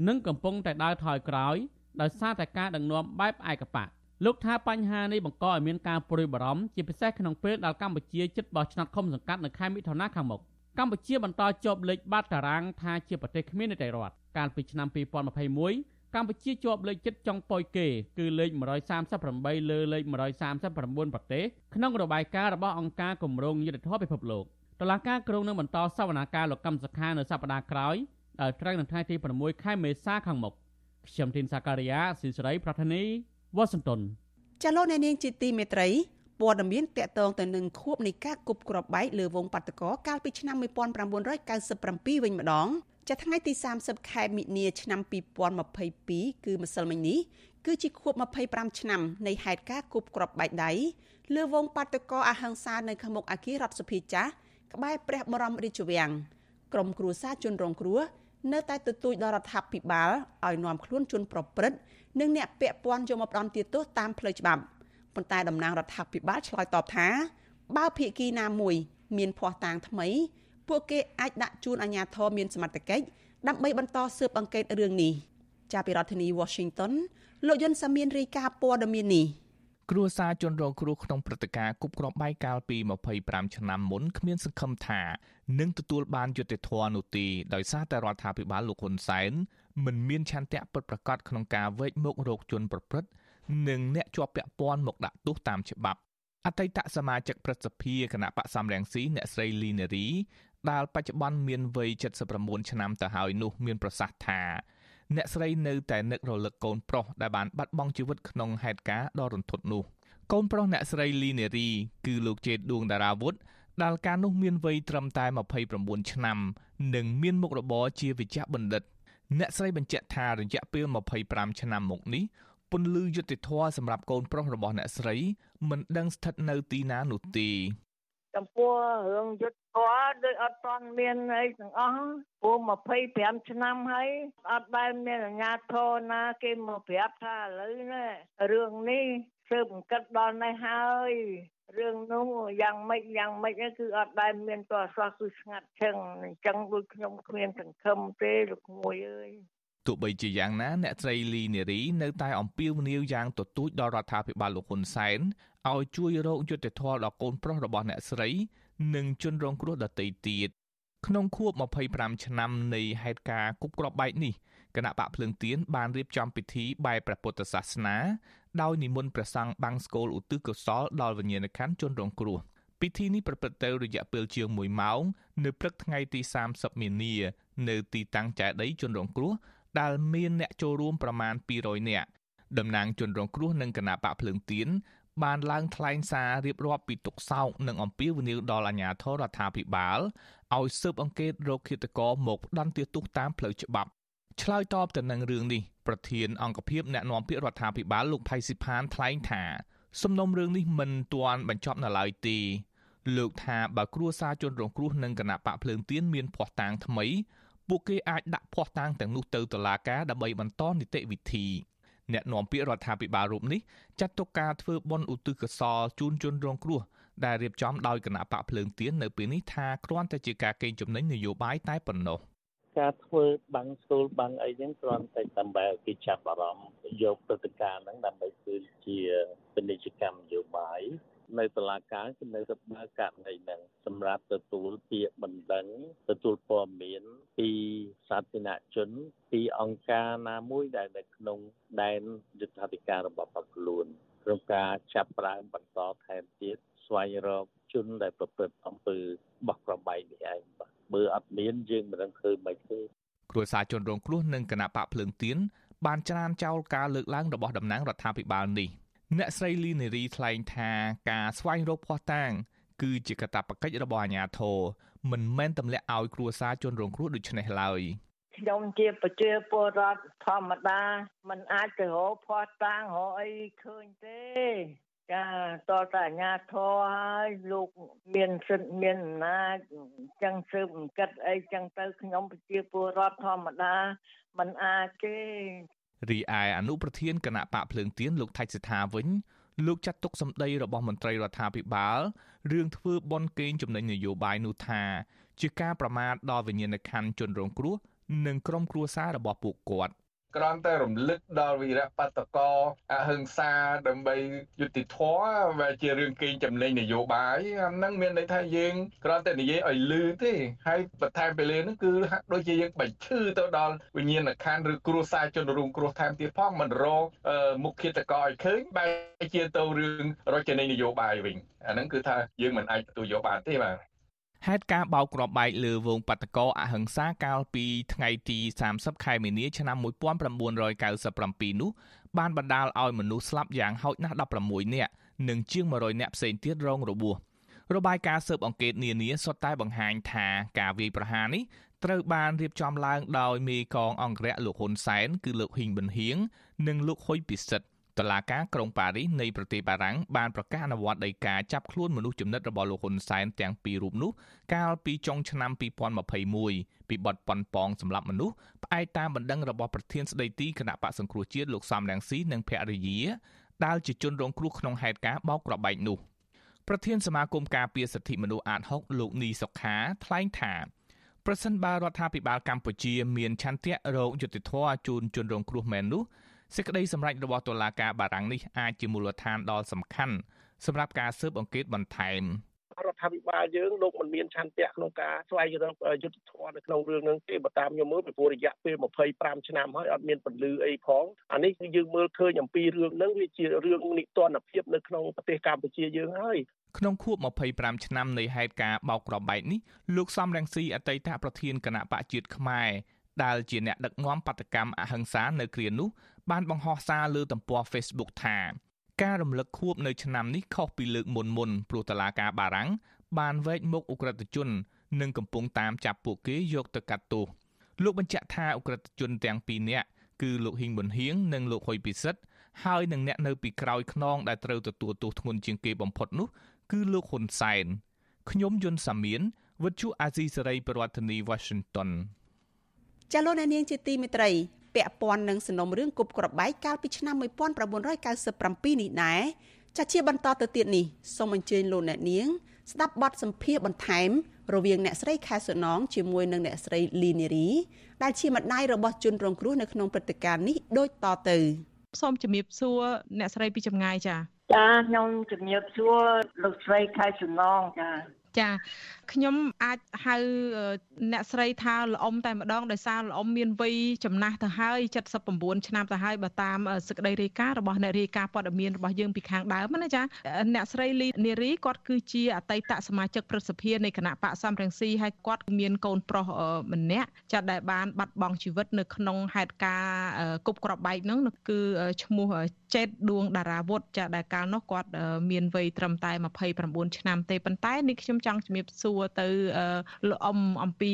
និងកំពុងតែដើរថយក្រោយដោយសារតែការដឹកនាំបែបឯកបកលោកថាបញ្ហានេះបង្កឲ្យមានការព្រួយបារម្ភជាពិសេសក្នុងពេលដែលកម្ពុជាជិតបោះឆ្នោតឃុំសង្កាត់នៅខែមិថុនាខាងមុខកម្ពុជាបន្តជាប់លេខបាតតារាងថាជាប្រទេសគ្មាននីតិរដ្ឋកាលពីឆ្នាំ2021 កម្ពុជាជាប់លេខចិត្តចុងប៉ោយគេគឺលេខ138លើលេខ139ប្រទេសក្នុងរបាយការណ៍របស់អង្គការគម្រោងយុទ្ធធម៌ពិភពលោកតឡាការក្រុងនឹងបន្តសវនាការលោកកម្មសខានៅសប្តាហ៍ក្រោយដែលត្រូវនៅថ្ងៃទី6ខែមេសាខាងមុខខ្ញុំធីនសាការីយ៉ាស៊ីសេរីប្រធានីវ៉ាស៊ីនតោនចលនានាងជាទីមេត្រីព័ត៌មានតកតងទៅនឹងខួបនៃការគប់គ្រាប់បែកលើវងបាតកោកាលពីឆ្នាំ1997វិញម្ដង ចាថ្ងៃទី30ខែមិនិនាឆ្នាំ2022គឺម្សិលមិញនេះគឺជាខួប25ឆ្នាំនៃហេតុការណ៍គប់គ្រាប់បែកដៃលើវងបាតកោអហិង្សានៅខាងមុខអគាររដ្ឋសភាចាស់ក្បែរព្រះបរមរាជវាំងក្រមគ្រួសារជនរងគ្រោះនៅតែទទូចដល់រដ្ឋាភិបាលឲ្យនាំខ្លួនជនប្រព្រឹត្តនិងអ្នកពាក់ព័ន្ធយកមកផ្ដន់ទោសតាមផ្លូវច្បាប់ប៉ុន្តែតំណាងរដ្ឋាភិបាលឆ្លើយតបថាបើភាគីណាមួយមានភ័ស្តុតាងថ្មី ពួកគេអាចដាក់ជូនអាជ្ញាធរមានសមត្ថកិច្ចដើម្បីបន្តស៊ើបអង្កេតរឿងនេះចាប់ពីរដ្ឋធានី Washington លោកយុនសាមៀនរាយការណ៍ព័ត៌មាននេះគ្រួសារជនរងគ្រោះក្នុងព្រឹត្តិការណ៍គប់គ្រាប់បែកកាលពី25ឆ្នាំមុនគ្មានសង្ឃឹមថានឹងទទួលបានយុត្តិធម៌នោះទេដោយសារតែរដ្ឋាភិបាលលោកហ៊ុនសែនមិនមានឆន្ទៈពិតប្រាកដក្នុងការវេកមុខរោគជនប្រព្រឹត្តនិងអ្នកជាប់ពាក់ព័ន្ធមកដាក់ទោសតាមច្បាប់អតីតសមាជិកព្រឹទ្ធសភាគណៈបកសំរងស៊ីអ្នកស្រីលីនារី ដែលបច្ចុប្បន្នមានវ័យ79ឆ្នាំទៅហើយនោះមានប្រសាសន៍ថាអ្នកស្រីនៅតែនឹករលឹកកូនប្រុសដែលបានបាត់បង់ជីវិតក្នុងហេតុការណ៍ដ៏រន្ធត់នោះកូនប្រុសអ្នកស្រីលីនេរីគឺលោកជេតឌួងតារាវុធដែលកាលនោះមានវ័យត្រឹមតែ29ឆ្នាំនិងមានមុខរបរជាវិជ្ជបណ្ឌិត អ្នកស្រីបញ្ជាក់ថារយៈពេល25ឆ្នាំមកនេះពន្លឺយុទ្ធធរសម្រាប់កូនប្រុសរបស់អ្នកស្រីមិនដឹងស្ថិតនៅទីណានោះទេ ចំពោះរឿងយុទ្ធធរដូចអត់ទាន់មានអីទាំងអស់ព្រោះ25ឆ្នាំហើយអត់ដែលមានអាជ្ញាធរណាគេមកប្រាប់ថាឥឡូវនេះរឿងនេះស៊ើបអង្កេតដល់នេះហើយរឿងនោះយ៉ាងម៉េចយ៉ាងម៉េចគឺអត់ដែលមានតអសោះគឺស្ងាត់ឈឹងអញ្ចឹងដូចខ្ញុំគ្មានសង្ឃឹមទេលោកមួយអើយ ទោះបីជាយ៉ាងណាអ្នកស្រីលីនារីនៅតែអំពាវនាវយ៉ាងទទូចដល់រដ្ឋាភិបាលលោកហ៊ុនសែនឲ្យជួយរកយុត្តិធម៌ដល់កូនប្រុសរបស់អ្នកស្រី និងជនរងគ្រោះដទៃទៀតក្នុងខួប25ឆ្នាំនៃហេតុការណ៍គប់គ្រាប់បែកនេះគណៈបកភ្លើងទៀនបានរៀបចំពិធីបែបព្រះពុទ្ធសាសនាដោយនិមន្តព្រះសង្ឃបាំងស្កូលឧទ្ទិសកុសលដល់វិញ្ញាណក្ខន្ធជនរងគ្រោះពិធីនេះប្រព្រឹត្តទៅរយៈពេលជាង1ម៉ោង នៅព្រឹកថ្ងៃទី30មីនា នៅទីតាំងចែដីជនរងគ្រោះ ដែលមានអ្នកចូលរួមប្រមាណ200នាក់តំណាងជនរងគ្រោះនិងគណៈបកភ្លើងទៀនបានឡើងថ្លែងសាររៀបរាប់ពីទុកសោកនិងអំពាវនាវដល់អាជ្ញាធររដ្ឋាភិបាលឲ្យស៊ើបអង្កេតរោគឃាតករមកផ្ដន្ទាទោសតាមផ្លូវច្បាប់ឆ្លើយតបទៅនឹងរឿងនេះប្រធានអង្គភិបអ្នកណែនាំពាក្យរដ្ឋាភិបាលលោកផៃស៊ីផានថ្លែងថាសំណុំរឿងនេះមិនទាន់បញ្ចប់នៅឡើយទេលោកថាបើគ្រួសារជនរងគ្រោះនិងគណៈបកភ្លើងទៀនមានភ័ស្តុតាងថ្មី ពួកគេអាចដាក់ភ័ស្តុតាងទាំងនោះទៅតុលាការដើម្បីបន្តនីតិវិធីអ្នកនាំពាក្យរដ្ឋាភិបាលរូបនេះចាត់ទុកការធ្វើបុណ្យឧទ្ទិសកុសលជូនជនរងគ្រោះដែលរៀបចំដោយគណៈបកភ្លើងទៀននៅពេលនេះថាគ្រាន់តែជាការកេងចំណេញនយោបាយតែប៉ុណ្ណោះការធ្វើបាំងស្ទូលបាំងអីហ្នឹងគ្រាន់តែដើម្បីឲ្យគេចាប់អារម្មណ៍យកព្រឹត្តិការណ៍ហ្នឹងដើម្បីធ្វើជាពាណិជ្ជកម្មនយោបាយ នៅតុលាការគឺនៅតែបើកករណីហ្នឹងសម្រាប់ទទួលពាក្យបណ្ដឹងទទួលព័ត៌មានពីសាធារណជន ពីអង្គការណាមួយដែលនៅក្នុងដែនយុទ្ធសាស្ត្ររបស់បកខ្លួនក្នុងការចាប់ប្រើបន្តថែមទៀតស្វែងរកជនដែលប្រព្រឹត្តអំពើបោះប្របែកនេះឯងបាទបើអត់មានយើងមិនដឹងធ្វើមិនទេគ្រួសារជនរងគ្រោះនិងគណៈបកភ្លើងទៀនបានច្រានចោលការលើកឡើងរបស់តំណាងរដ្ឋាភិបាលនេះ អ្នកស្រីលីនេរីថ្លែងថាការស្វែងរកភ័ស្តុតាង គឺជាកាតព្វកិច្ចរបស់អាជ្ញាធរមិនមែនទម្លាក់ឲ្យគ្រួសារជនរងគ្រោះដូចនេះឡើយខ្ញុំជាប្រជាពលរដ្ឋធម្មតាมันអាចទៅរកភ័ស្តុតាងរកអីឃើញទេចាតតអាញាធរហើយលោកមានសិទ្ធិមានអំណាចចឹងស៊ើបអង្កេតអីចឹងទៅខ្ញុំប្រជាពលរដ្ឋធម្មតាมันអាចទេ រីឯអនុប្រធានគណៈបកភ្លើងទៀនលោកថៃសិដ្ឋាវិញលោកចាត់ទុកសម្ដីរបស់មន្ត្រីរដ្ឋាភិបាលរឿងធ្វើបន់កេងចំណេញនយោបាយនោះថា ជាការប្រមាថដល់វិញ្ញាណក្ខន្ធជនរងគ្រោះនិងក្រុមគ្រួសាររបស់ពួកគាត់ គ្រាន់តែរំលឹកដល់វីរៈបតកោអហិង្សាដើម្បីយុត្តិធម៌វាជារឿងកេងចំណេញនយោបាយអាហ្នឹងមានន័យថាយើងគ្រាន់តែនិយាយឲ្យលឺទេហើយបន្ថែមពីលើហ្នឹងគឺហាក់ដូចជាយើងបាច់ឈឺទៅដល់វិញ្ញាណក្ខន្ធឬគ្រួសារជនរងគ្រោះថែមទៀតផងមិនរកមុខឃាតករឲ្យឃើញបែរជាទៅរឿងរចនានយោបាយវិញអាហ្នឹងគឺថាយើងមិនអាចទទួលយកបានទេបាទ ហេតុការបោកគ្រាប់បែកលើវងបាតកោអហិង្សាកាលពីថ្ងៃទី30ខែមីនាឆ្នាំ1997នោះបានបណ្ដាលឲ្យមនុស្សស្លាប់យ៉ាងហោចណាស់16នាក់និងជាង100នាក់ផ្សេងទៀតរងរបួសរបាយការណ៍ស៊ើបអង្កេតនានាសុទ្ធតែបង្ហាញថាការវាយប្រហារនេះត្រូវបានរៀបចំឡើងដោយមេកងអង្គរៈលោកហ៊ុនសែនគឺលោកហ៊ីងប៊ុនហៀងនិងលោកហ៊ុយពិសិដ្ឋ តឡាការក្រុងប៉ារីសនៃប្រទេសបារាំងបានប្រកាសអនុវត្តដីកាចាប់ខ្លួនមនុស្សចំណិតរបស់លោកហ៊ុនសែនទាំងពីររូបនោះកាលពីចុងឆ្នាំ2021ពីបទប៉ុនប៉ងសម្រាប់មនុស្សផ្អែកតាមបណ្ដឹងរបស់ប្រធានស្ដីទីគណៈបកសង្គ្រោះជាតិលោកសំរងស៊ីនិងភរិយាដែលជាជនរងគ្រោះក្នុងហេតុការណ៍បោកក្របបែកនោះប្រធានសមាគមការពារសិទ្ធិមនុស្សអាត6លោកនីសុខាថ្លែងថាប្រសិនបើរដ្ឋាភិបាលកម្ពុជាមានឆន្ទៈរោគយុតិធធជូនជនរងគ្រោះមែននោះ សេចក្តីសម្រេចរបស់តុលាការបារាំងនេះអាចជាមូលដ្ឋានដ៏សំខាន់សម្រាប់ការស៊ើបអង្កេតបន្ថែមរដ្ឋាភិបាលយើងលោកមិនមានឆន្ទៈក្នុងការស្វែងរកយុទ្ធធម៌នៅក្នុងរឿងហ្នឹងទេបើតាមខ្ញុំមើលពីព្រោះរយៈពេល25ឆ្នាំហើយអត់មានពលឺអីផងអានេះគឺយើងមើលឃើញអំពីរឿងហ្នឹងវាជារឿងនិទានភាពនៅក្នុងប្រទេសកម្ពុជាយើងហើយក្នុងខួប25ឆ្នាំនៃហេតុការបោកក្របបែកនេះលោកសំរងស៊ីអតីតប្រធានគណៈបកជាតិខ្មែរដែលជាអ្នកដឹកនាំបដកម្មអហិង្សានៅគ្រានោះ បានបង្ហោះសារលើទំព័រ Facebook ថាការរំលឹកខួបនៅឆ្នាំនេះខុសពីលើកមុនមុនព្រោះតឡាការបារាំងបានវែកមុខអ ுக ្រិតជន និងកំពុងតាមចាប់ពួកគេយកទៅកាត់ទោសលោកបញ្ជាក់ថាអ ுக ្រិតជនទាំងពីរនាក់គឺលោកហ៊ីងប៊ុនហៀងនិងលោកហ៊ុយពិសិដ្ឋហើយនឹងអ្នកនៅពីក្រោយខ្នងដែលត្រូវទទួលទោសធ្ងន់ជាងគេបំផុតនោះ គឺលោកហ៊ុនសែនខ្ញុំយុនសាមៀនវិទ្យុអាស៊ីសេរីប្រធានាធិបតី Washington ចាលោកអ្នកនាងជាទីមេត្រី ពាក់ព័ន្ធនឹងសំណុំរឿងគប់ក្របបែកកាលពីឆ្នាំ1997នេះដែរចាជាបន្តទៅទៀតនេះសូមអញ្ជើញលោកអ្នកនាង ស្ដាប់បទសម្ភាសបន្ថែម រវាងអ្នកស្រីខែសុណងជាមួយនឹងអ្នកស្រីលីនេរីដែលជាម្ដាយរបស់ជនរងគ្រោះនៅក្នុងព្រឹត្តិការណ៍នេះដូចតទៅសូមជំរាបសួរអ្នកស្រីពីចម្ងាយចាចាខ្ញុំជំរាបសួរលោកស្រីខែសុណងចា ចាខ្ញុំអាចហៅអ្នកស្រីថាល្អំតែម្ដងដោយសារល្អំមានវ័យចំណាស់ទៅហើយ79ឆ្នាំទៅហើយបើតាមសេចក្តីរាយការណ៍របស់អ្នករាយការណ៍ព័ត៌មានរបស់យើងពីខាងដើមណាចាអ្នកស្រីលីនារីគាត់គឺជាអតីតសមាជិកព្រឹទ្ធសភានៃគណៈបកសំរងស៊ីហើយគាត់មានកូនប្រុសម្នាក់ចាដែលបានបាត់បង់ជីវិតនៅក្នុងហេតុការណ៍គប់ក្របបែកហ្នឹងគឺឈ្មោះ ចេតដួងតារាវុធចាដែលកាលនោះគាត់មានវ័យត្រឹមតែ29ឆ្នាំទេប៉ុន្តែនេះខ្ញុំចង់ជំរាបសួរទៅលោកអ៊ំអំពី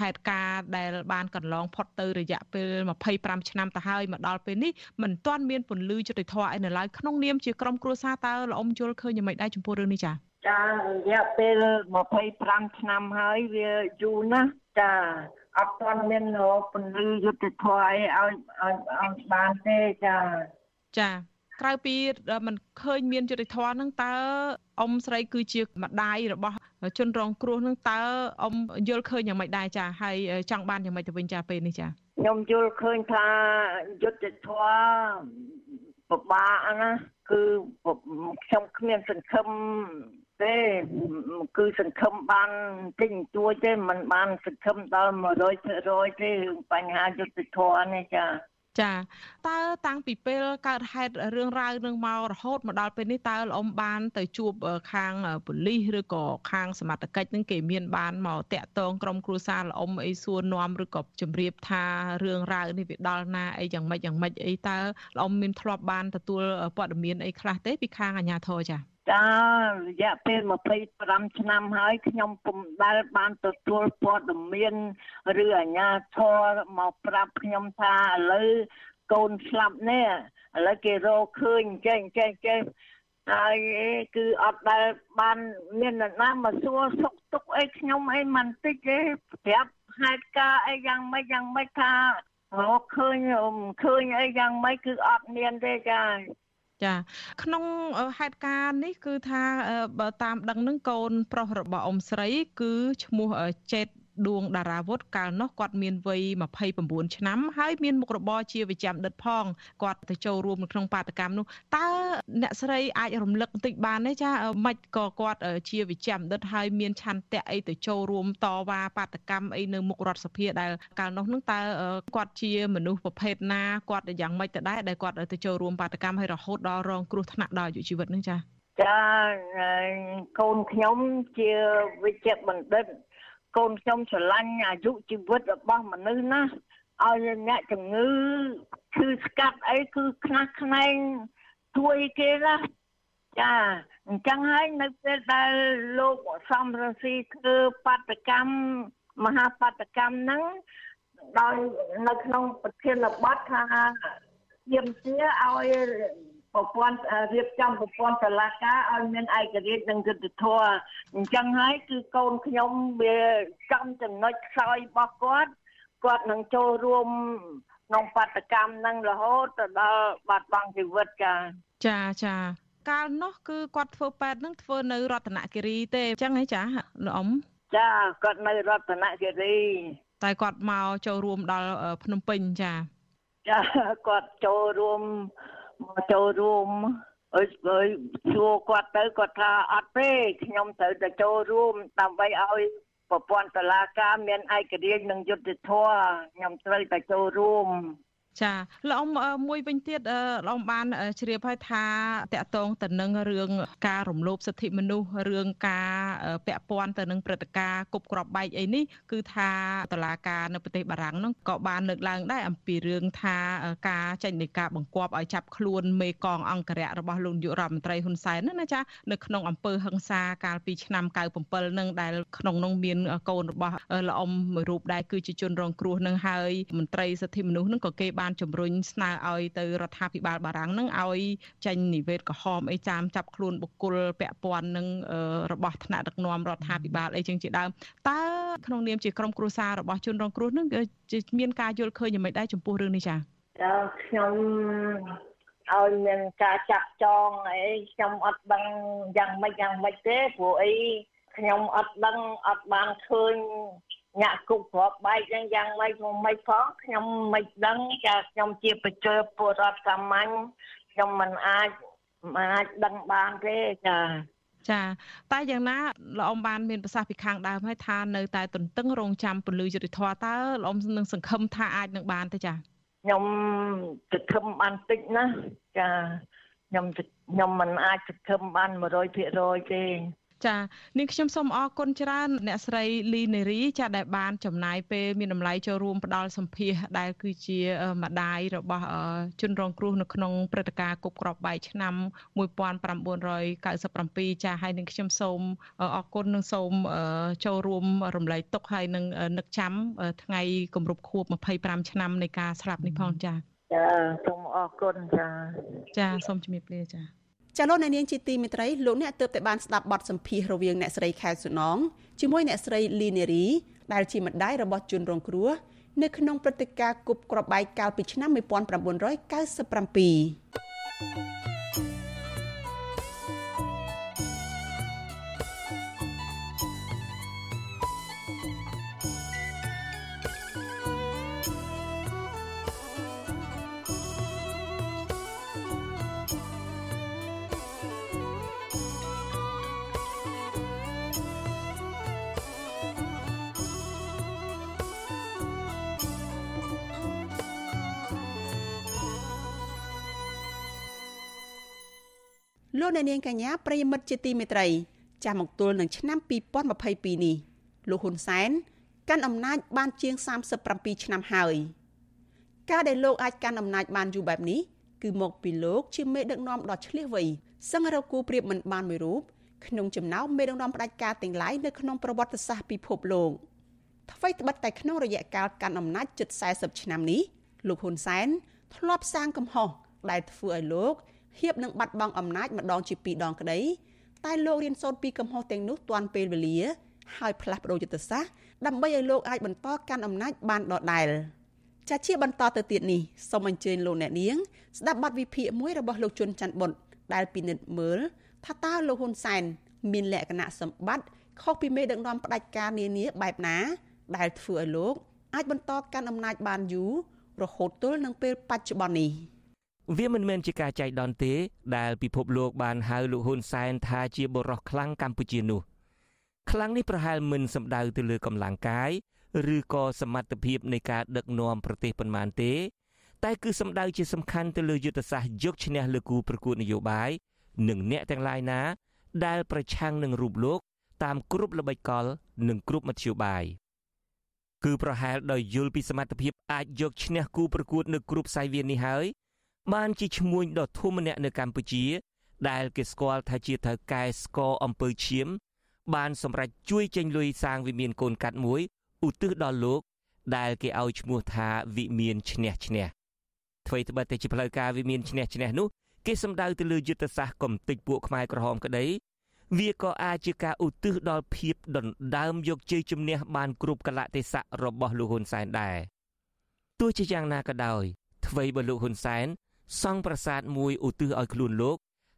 ហេតុការណ៍ដែលបានកន្លងផុតទៅរយៈពេល25ឆ្នាំទៅហើយមកដល់ពេលនេះមិនទាន់មានពន្លឺយុតិធធអីនៅឡើយក្នុងនាមជាក្រុមគ្រួសារតើលោកអ៊ំយល់ឃើញយ៉ាងម៉េចដែរចំពោះរឿងនេះចា៎ចារយៈពេល25ឆ្នាំហើយវាយូរណាស់ចាអត់ទាន់មានពន្លឺយុទ្ធធម៌អីឲ្យឲ្យឲ្យបានទេចា ចា ក្រៅពីมันឃើញមានយុត្តិធម៌ហ្នឹងតើអ៊ំស្រីគឺជាម្ដាយរបស់ជនរងគ្រោះហ្នឹងតើអ៊ំយល់ឃើញយ៉ាងម៉េចដែរចាហើយចង់បានយ៉ាងម៉េចទៅវិញចាពេលនេះចាខ្ញុំយល់ឃើញថាយុត្តិធម៌ពិបាកណាគឺខ្ញុំគ្មានសង្ឃឹមទេគឺសង្ឃឹមបានទិញទួចទេมันបានសង្ឃឹមដល់100%ទេបញ្ហាយុត្តិធម៌នេះចា ចាតើតាំងពីពេលកើតហេតុរឿងរ៉ាវនឹងមករហូតមកដល់ពេលនេះតើលោកអ៊ំបាន ទៅជួបខាងប៉ូលីសឬក៏ខាងសមត្ថកិច្ចនឹងគេមានបានមកតាក់ទងក្រុមគ្រួសារលោកអ៊ំអីសួរនាំឬក៏ជម្រាបថារឿងរ៉ាវនេះវាដល់ណាអីយ៉ាងម៉េចយ៉ាងម៉េចអីតើលោកអ៊ំមានធ្លាប់បានទទួលព័ត៌មានអីខ្លះទេពីខាងអាជ្ញាធរចា៎ ចារយៈពេល25ឆ្នាំហើយខ្ញុំពុំដែលបានទទួលព័ត៌មានឬអាជ្ញាធរមកប្រាប់ខ្ញុំថាឥឡូវកូនស្លាប់នេះឥឡូវគេរកឃើញចេះចេះចេះហើយគឺអត់ដែលបានមាននរណាមកសួរសុខទុក្ខអីខ្ញុំអីមិនតិចទេប្រាប់ហេតុការអីយ៉ាងម៉េចយ៉ាងម៉េចថារកឃើញឃើញអីយ៉ាងម៉េចគឺអត់មានទេចា ចាក្នុងហេតុការណ៍នេះគឺថាបើតាមដឹងនឹងកូនប្រុសរបស់អ៊ំស្រី គឺឈ្មោះចេត ដួងតារាវុធកាលនោះគាត់មានវ័យ29ឆ្នាំហើយមានមុខរបរជាវិជ្ជាបណ្ឌិតផងគាត់ទៅចូលរួមនៅក្នុងបាតកម្មនោះតើអ្នកស្រីអាចរំលឹកបន្តិចបានទេចាមិនក៏គាត់ជាវិជ្ជាបណ្ឌិតហើយមានឆន្ទៈអីទៅចូលរួមតវ៉ាបាតកម្មអីនៅមុខរដ្ឋសភាដែលកាលនោះនឹងតើគាត់ជាមនុស្សប្រភេទណាគាត់យ៉ាងម៉េចទៅដែរដែលគាត់ទៅចូលរួមបាតកម្មហើយរហូតដល់រងគ្រោះថ្នាក់ដល់អាយុជីវិតនឹងចាចាកូនខ្ញុំជាវិជ្ជាបណ្ឌិត កូនខ្ញុំស្រឡាញ់អាយុជីវិតរបស់មនុស្សណាឲ្យអ្នកជំងឺគឺស្កាត់អីគឺខ្នះខ្នែងជួយគេណាចាអញ្ចឹងហើយនៅពេលដែលលោកសំរងស៊ីធ្វើបាតកម្មមហាបាតកម្មហ្នឹងដោយនៅក្នុងប្រធានបទថាយាមជាឲ្យ ប្រព័ន្ធរៀបចំប្រព័ន្ធតឡាការឲ្យមានឯករាជ្យនិងយុត្តិធម៌អញ្ចឹងហើយគឺកូនខ្ញុំវាចំចំណុចខ្សោយរបស់គាត់គាត់នឹងចូលរួមក្នុងបដកម្មនឹងរហូតទៅដល់បាត់បង់ជីវិតចាចាចាកាលនោះគឺគាត់ធ្វើប៉ែតនឹងធ្វើនៅរតនគិរីទេអញ្ចឹងហ៎ចាលោកអ៊ំចាគាត់នៅរតនគិរី តែគាត់មកចូលរួមដល់ភ្នំពេញចាចាគាត់ចូលរួម មកចូលរួមអើយអើយសួរគាត់ទៅគាត់ថាអត់ទេខ្ញុំត្រូវតែចូលរួមដើម្បីឲ្យប្រព័ន្ធតឡាការមានឯករាជ្យនិងយុត្តិធម៌ខ្ញុំត្រូវតែចូលរួម ចាលោកអ៊ំមួយវិញទៀតលោកអ៊ំបានជ្រាបហើយថាតកតងទៅនឹងរឿងការរំលោភសិទ្ធិមនុស្សរឿងការពាក់ព័ន្ធទៅនឹងព្រឹត្តិការណ៍គប់ក្របបែកអីនេះគឺថាតឡាការនៅប្រទេសបារាំងហ្នឹងក៏បានលើកឡើងដែរអំពីរឿងថាការចេញនៃការបង្គាប់ឲ្យចាប់ខ្លួនមេកងអង្គរៈរបស់លោកនាយករដ្ឋមន្ត្រីហ៊ុនសែនហ្នឹងណាចានៅក្នុងអំពើហឹង្សាកាលពីឆ្នាំ97ហ្នឹងដែលក្នុងនោះមានកូនរបស់លោកអ៊ំមួយរូបដែរគឺជាជនរងគ្រោះនឹងហើយមន្ត្រីសិទ្ធិមនុស្សហ្នឹងក៏គេបានជំរុញស្នើឲ្យទៅរដ្ឋាភិបាលបារាំងនឹងឲ្យចេញនិវេតក្រហមអីចាមចាប់ខ្លួនបុគ្គលពាក់ព័ន្ធនឹងរបស់ថ្នាក់ដឹកនាំរដ្ឋាភិបាលអីចឹងជាដើមតើក្នុងនាមជាក្រុមគ្រួសាររបស់ជនរងគ្រោះនឹងមានការយល់ឃើញយ៉ាងម៉េចដែរចំពោះរឿងនេះចា៎ចាខ្ញុំឲ្យមានការចាក់ចងអីខ្ញុំអត់ដឹងយ៉ាងម៉េចយ៉ាងម៉េចទេព្រោះអីខ្ញុំអត់ដឹងអត់បានឃើញ ញាក់គុកគ្រាប់បែកយ៉ាងយ៉ាងម៉េចមកមិនផងខ្ញុំមិនដឹងចាខ្ញុំជាប្រជាពលរដ្ឋសាមញ្ញខ្ញុំមិនអាចមិនអាចដឹងបានទេចាចាតែយ៉ាងណាលោកអ៊ំបានមានប្រសាសន៍ពីខាងដើមហើយថានៅតែទន្ទឹងរង់ចាំពលិយុទ្ធធរតើលោកអ៊ំនឹងសង្ឃឹមថាអាចនឹងបានទេចាខ្ញុំសង្ឃឹមបានតិចណាចាខ្ញុំខ្ញុំមិនអាចសង្ឃឹមបាន100%ទេ ចានាងខ្ញុំសូមអរគុណច្រើនអ្នកស្រីលីនេរីចាដែលបានចំណាយពេលមានតម្លៃចូលរួមផ្ដល់សម្ភារដែលគឺជាម្ដាយរបស់ជនរងគ្រោះនៅក្នុងព្រឹត្តិការណ៍គប់ក្របបែកឆ្នាំ1997ចាហើយនាងខ្ញុំសូមអរគុណនិងសូមចូលរួមរំលែកទុកហើយនឹងនឹកចាំថ្ងៃគម្រប់ខួប25ឆ្នាំនៃការស្លាប់នេះផងចាចាសូមអរគុណចាចាសូមជំរាបលាចា ចាលោកអ្នកនាងជាទីមេត្រីលោកអ្នកទើបតែបានស្ដាប់បទសម្ភាសរវាងអ្នកស្រីខែសុណងជាមួយអ្នកស្រីលីនេរីដែលជាម្ដាយរបស់ជនរងគ្រោះនៅក្នុងព្រឹត្តិការណ៍គប់ក្របបែកកាលពីឆ្នាំ1997 លោកអ្នកនាងកញ្ញាប្រិយមិត្តជាទីមេត្រីចាំមកទល់នឹងឆ្នាំ2022នេះលោកហ៊ុនសែនកាន់អំណាចបានជាង37ឆ្នាំហើយការដែលលោកអាចកាន់អំណាចបានយូរបែបនេះគឺមកពីលោកជាមេដឹកនាំដ៏ឆ្លៀសវៃសឹងរកគូប្រៀបមិនបានមួយរូបក្នុងចំណោមមេដឹកនាំផ្ដាច់ការទាំងឡាយនៅក្នុងប្រវត្តិសាស្ត្រពិភពលោកអ្វីត្បិតតែក្នុងរយៈកាលកាន់អំណាចជិត40ឆ្នាំនេះលោកហ៊ុនសែនធ្លាប់សាងកំហុសដែលធ្វើឲ្យលោក ហៀបនឹងបាត់បង់អំណាចម្ដងជាពីរដងក្តីតែលោករៀនសូត្រពីកំហុសទាំងនោះទាន់ពេលវេលា ហើយផ្លាស់ប្ដូរយុទ្ធសាស្ត្រដើម្បីឲ្យលោកអាចបន្តកាន់អំណាចបានដដែលចាជាបន្តទៅទៀតនេះសូមអញ្ជើញលោកអ្នកនាង ស្ដាប់បទវិភាគមួយរបស់លោកជុនច័ន្ទបុតដែលពិនិត្យមើលថាតើលោកហ៊ុនសែនមានលក្ខណៈសម្បត្តិខុសពីមេដឹកនាំផ្ដាច់ការនានាបែបណា ដែលធ្វើឲ្យលោក អាចបន្តកាន់អំណាចបានយូររហូតទល់នឹងពេលបច្ចុប្បន្ននេះ វាមិនមែនជាការចែកដន្យទេដែលពិភពលោកបានហៅលោកហ៊ុនសែនថាជាបរិសខ្លាំងកម្ពុជានោះខ្លាំងនេះប្រហែលមិនសំដៅទៅលើកម្លាំងកាយឬក៏សមត្ថភាពនៃការដឹកនាំប្រទេសប៉ុន្មានទេ តែគឺសំដៅជាសំខាន់ទៅលើយុទ្ធសាស្ត្រយកឈ្នះលើគូប្រកួតនយោបាយនិងអ្នកទាំងឡាយណា ដែលប្រឆាំងនឹងរូបលោក តាមគ្រប់ល្បិចកល និងគ្រប់មធ្យោបាយគឺប្រហែលដោយយល់ពីសមត្ថភាពអាចយកឈ្នះគូប្រកួតនៅគ្រប់សាយវាននេះហើយ បានជាឈ្មួញដ៏ធំម្នាក់នៅកម្ពុជា ដែលគេស្គាល់ថាជាត្រូវកែស្កអំពើឈាម បានសម្រេចជួយចេញលុយសាងវិមានកូនកាត់មួយឧទ្ទិសដល់លោក ដែលគេឲ្យឈ្មោះថាវិមានឈ្នះឈ្នះអ្វីត្បិតតែជាផ្លូវការវិមានឈ្នះឈ្នះនោះគេសំដៅទៅលើយុទ្ធសាស្ត្រកំទេចពួកខ្មែរក្រហមក្តីវាក៏អាចជាការឧទ្ទិសដល់ភាពដណ្ដើមយកជ័យជំនះបានគ្រប់កលៈទេសៈរបស់លោកហ៊ុនសែនដែរទោះជាយ៉ាងណាក៏ដោយអ្វីបើលោកហ៊ុនសែន សង់ប្រាសាទមួយឧទ្ទិសឲ្យខ្លួនលោក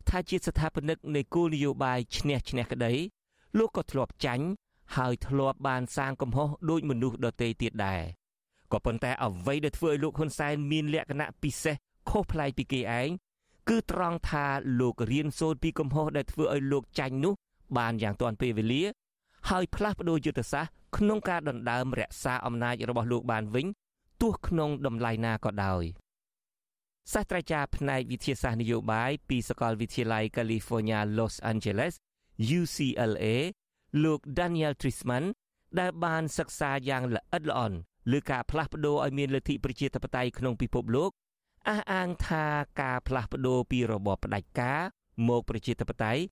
ថាជាស្ថាបនិកនៃគោលនយោបាយឈ្នះឈ្នះក្តីលោកក៏ធ្លាប់ចាញ់ហើយធ្លាប់បានសាងកំហុសដោយមនុស្សដទៃទៀតដែរក៏ប៉ុន្តែអ្វីដែលធ្វើឲ្យលោកហ៊ុនសែនមានលក្ខណៈពិសេសខុសប្លែកពីគេឯងគឺត្រង់ថាលោករៀនសូត្រពីកំហុសដែលធ្វើឲ្យលោកចាញ់នោះបានយ៉ាងទាន់ពេលវេលា ហើយផ្លាស់ប្ដូរយុទ្ធសាស្ត្រក្នុងការដណ្ដើមរក្សាអំណាចរបស់លោកបានវិញទោះក្នុងតម្លៃណាក៏ដោយ សាស្ត្រាចារ្យផ្នែកវិទ្យាសាស្ត្រនយោបាយពីសាកលវិទ្យាល័យ California Los Angeles UCLA លោក Daniel Trisman ដែលបានសិក្សាយ៉ាងល្អិតល្អន់លើការផ្លាស់ប្ដូរឲ្យមានលទ្ធិប្រជាធិបតេយ្យក្នុងពិភពលោកអះអាងថាការផ្លាស់ប្ដូរពីរបបផ្ដាច់ការមកប្រជាធិបតេយ្យ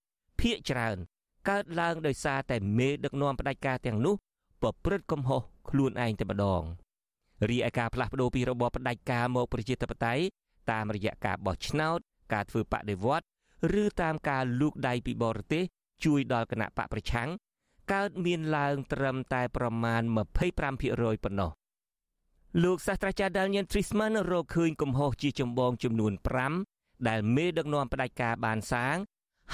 ភាកច្រើនកើតឡើងដោយសារតែមេដឹកនាំផ្ដាច់ការទាំងនោះប្រព្រឹត្តកំហុសខ្លួនឯងតែម្ដងរីឯការផ្លាស់ប្ដូរពីរបបផ្ដាច់ការមកប្រជាធិបតេយ្យ តាមរយៈការបោះឆ្នោត ការធ្វើបដិវត្តឬតាមការលូកដៃពីបរទេសជួយដល់គណៈបកប្រឆាំងកើតមានឡើងត្រឹមតែប្រមាណ25%ប៉ុណ្ណោះលោកសាស្ត្រាចារ្យ Daniel Trisman រកឃើញកំហុសជាចម្បងចំនួន5ដែលមេដឹកនាំផ្ដាច់ការបានសាង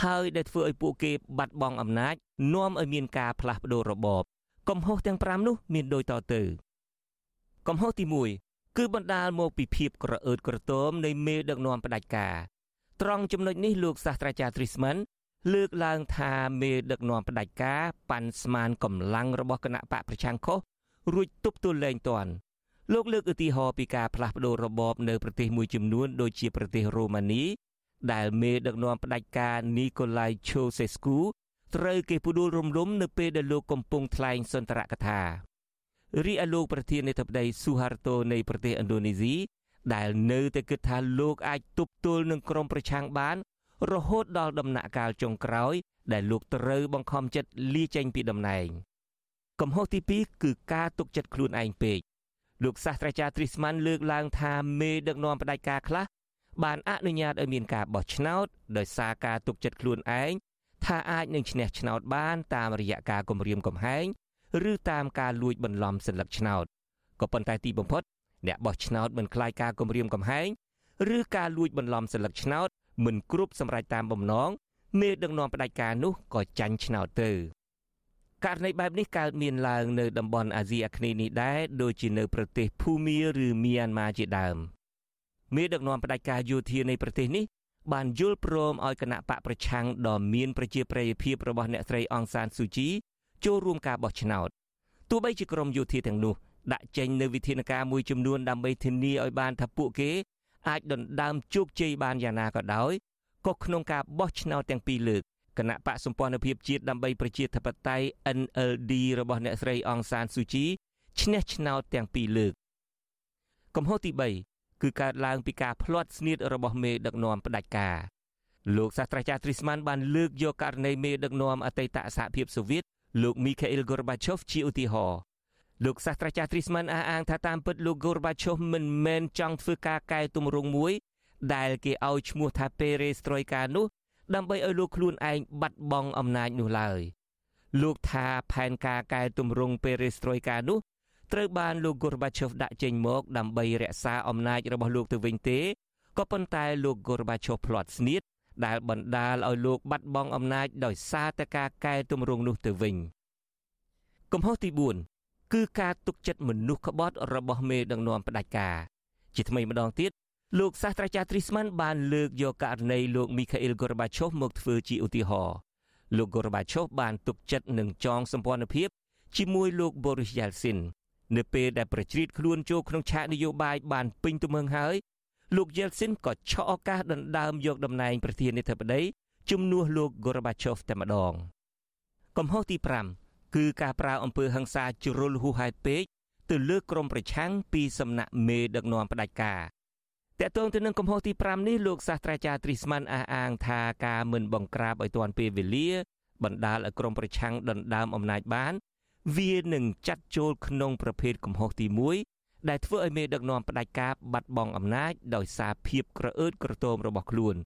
ហើយដែលធ្វើឲ្យពួកគេបាត់បង់អំណាចនាំឲ្យមានការផ្លាស់ប្ដូររបបកំហុសទាំង5នោះមានដូចតទៅ កំហុសទី1 គឺបណ្ដាលមកពីភាពក្រអឺតក្រទមនៃមេដឹកនាំផ្ដាច់ការត្រង់ចំណុចនេះលោកសាស្ត្រាចារ្យ Trisman លើកឡើងថាមេដឹកនាំផ្ដាច់ការប៉ាន់ស្មានកម្លាំងរបស់គណៈបកប្រឆាំងខុសរួចទប់ទល់លែងតាន់លោកលើកឧទាហរណ៍ពីការផ្លាស់ប្តូររបបនៅប្រទេសមួយចំនួនដូចជាប្រទេសរ៉ូម៉ានី ដែលមេដឹកនាំផ្ដាច់ការនីកូឡៃឆូសេស្គូត្រូវគេផ្ដួលរំលំនៅពេលដែលលោកកំពុងថ្លែងសុន្ទរកថា រីឯលោកប្រធានាធិបតីស៊ូហារតូនៃប្រទេសឥណ្ឌូនេស៊ីដែលនៅតែគិតថាលោកអាចទប់ទល់នឹងក្រុមប្រឆាំងបាន រហូតដល់ដំណាក់កាលចុងក្រោយ ដែលលោកត្រូវបង្ខំចិត្តលាចេញពីតំណែងកំហុសទី2គឺការទុកចិត្តខ្លួនឯងពេកលោកសាស្ត្រាចារ្យ Trisman លើកឡើងថាមេដឹកនាំផ្ដាច់ការខ្លះបានអនុញ្ញាតឲ្យមានការបោះឆ្នោតដោយសារការទុកចិត្តខ្លួនឯងថាអាចនឹងឈ្នះឆ្នោតបានតាមរយៈការគម្រាមកំហែង ឬតាមការលួចបន្លំសัญลักษณ์ឆ្នោតក៏ប៉ុន្តែទីបំផុតអ្នកបោះឆ្នោតមិនខ្លាចការគម្រាមកំហែងឬការលួចបន្លំសัญลักษณ์ឆ្នោតមិនគ្រប់សម្រេចតាមបំណងមេដឹកនាំផ្ដាច់ការនោះក៏ចាញ់ឆ្នោតទៅករណីបែបនេះកើតមានឡើងនៅតំបន់អាស៊ីអាគ្នេយ៍នេះដែរដូចជានៅប្រទេសភូមាឬមីយ៉ាន់ម៉ាជាដើមមេដឹកនាំផ្ដាច់ការយោធានៃប្រទេសនេះបានយល់ព្រមឲ្យគណៈបកប្រឆាំងដ៏មានប្រជាប្រិយភាពរបស់អ្នកស្រីអង្សានស៊ូជី ចូលរួមការបោះឆ្នោតទោះបីជាក្រមយោធាទាំងនោះដាក់ចេញនៅវិធានការមួយចំនួនដើម្បីធានាឲ្យបានថាពួកគេអាចដណ្ដើមជោគជ័យបានយ៉ាងណាក៏ដោយក៏ក្នុងការបោះឆ្នោតទាំងពីរលើកគណៈបកសម្ព័ន្ធភាពជាតិដើម្បីប្រជាធិបតេយ្យ NLD របស់អ្នកស្រីអង្សានស៊ូជីឈ្នះឆ្នោតទាំងពីរលើកកំហុសទី3គឺកើតឡើងពីការផ្្លាត់ស្នៀតរបស់មេដឹកនាំផ្ដាច់ការលោកសាស្ត្រាចារ្យទ្រីស្មានបានលើកយកករណីមេដឹកនាំអតីតសហភាពសូវៀត លោកមីខាអ៊ីលហ្គូរបាឆូវជាឧទាហរណ៍លោកសាស្ត្រាចារ្យទ្រីស្មានអះអាងថាតាមពិតលោកហ្គូរបាឆូវមិនមែនចង់ធ្វើការកែទម្រង់មួយ ដែលគេឲ្យឈ្មោះថាពេរេស្ត្រុយកានោះដើម្បីឲ្យលោកខ្លួនឯងបាត់បង់អំណាចនោះឡើយលោកថាផែនការកែទម្រង់ពេរេស្ត្រុយកានោះត្រូវបានលោកហ្គូរបាឆូវដាក់ចេញមកដើម្បីរក្សាអំណាចរបស់លោកទៅវិញទេក៏ប៉ុន្តែលោកហ្គូរបាឆូវផ្្លាត់ស្នៀត ដែលបណ្ដាលឲ្យលោកបាត់បង់អំណាចដោយសារតែការកែទម្រង់នោះទៅវិញកំហុសទី4គឺការទុកចិត្តមនុស្សក្បត់របស់មេដឹកនាំផ្ដាច់ការជាថ្មីម្ដងទៀតលោកសាស្ត្រាចារ្យទ្រីស្មានបានលើកយកករណីលោកមីខាអ៊ីលហ្គូរបាឆូវមកធ្វើជាឧទាហរណ៍លោកហ្គូរបាឆូវបានទុកចិត្តនឹងចងសម្ព័ន្ធភាពជាមួយលោកបូរីសយ៉ាល់ស៊ីននៅពេលដែលប្រជ្រៀតខ្លួនចូលក្នុងឆាកនយោបាយបានពេញទំហឹងហើយ លោកយេលស៊ីនក៏ឆក់ឱកាសដណ្ដើមយកតំណែងប្រធានាធិបតីជំនួសលោកហ្គូរបាឆូវតែម្ដងកំហុសទី5គឺការប្រើអំពើហិង្សាជ្រុលហួសហេតុពេកទៅលើក្រុមប្រឆាំងពីសំណាក់មេដឹកនាំផ្ដាច់ការតកតងទៅនឹងកំហុសទី5នេះលោកសាស្ត្រាចារ្យទ្រីស្មានអះអាងថាការមិនបង្ក្រាបឲ្យទាន់ពេលវេលា បណ្ដាលឲ្យក្រុមប្រឆាំងដណ្ដើមអំណាចបាន វានឹងចាត់ចូលក្នុងប្រភេទកំហុសទី1 ដែលធ្វើឲ្យមេដឹកនាំផ្ដាច់ការបាត់បង់អំណាចដោយសារភាពក្រអឺតក្រទមរបស់ខ្លួន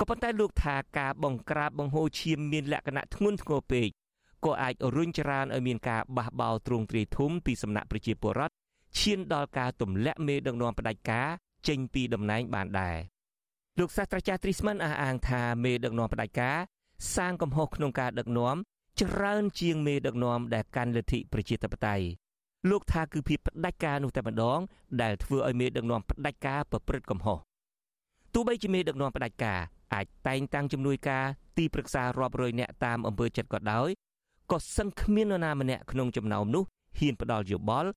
ក៏ប៉ុន្តែលោកថាការបង្ក្រាបបង្ហូរឈាមមានលក្ខណៈធ្ងន់ធ្ងរពេកក៏អាចរុញច្រានឲ្យមានការបះបោរទ្រង់ទ្រាយធំពីសំណាក់ប្រជាពលរដ្ឋឈានដល់ការទម្លាក់មេដឹកនាំផ្ដាច់ការចេញពីតំណែងបានដែរលោកសាស្ត្រាចារ្យទ្រីស្មិនអះអាងថាមេដឹកនាំផ្ដាច់ការសាងកំហុសក្នុងការដឹកនាំច្រើនជាងមេដឹកនាំដែលកាន់លទ្ធិប្រជាធិបតេយ្យ លោកថាគឺភាពផ្ដាច់ការនោះតែម្ដង ដែលធ្វើឲ្យមេដឹកនាំផ្ដាច់ការប្រព្រឹត្តកំហុសទោះបីជាមេដឹកនាំផ្ដាច់ការអាចតែងតាំងជំនួយការទីប្រឹក្សារាប់រយនាក់តាមអំពើចិត្តក៏ដោយក៏សឹងគ្មាននរណាម្នាក់ក្នុងចំណោមនោះហ៊ានផ្ដល់យោបល់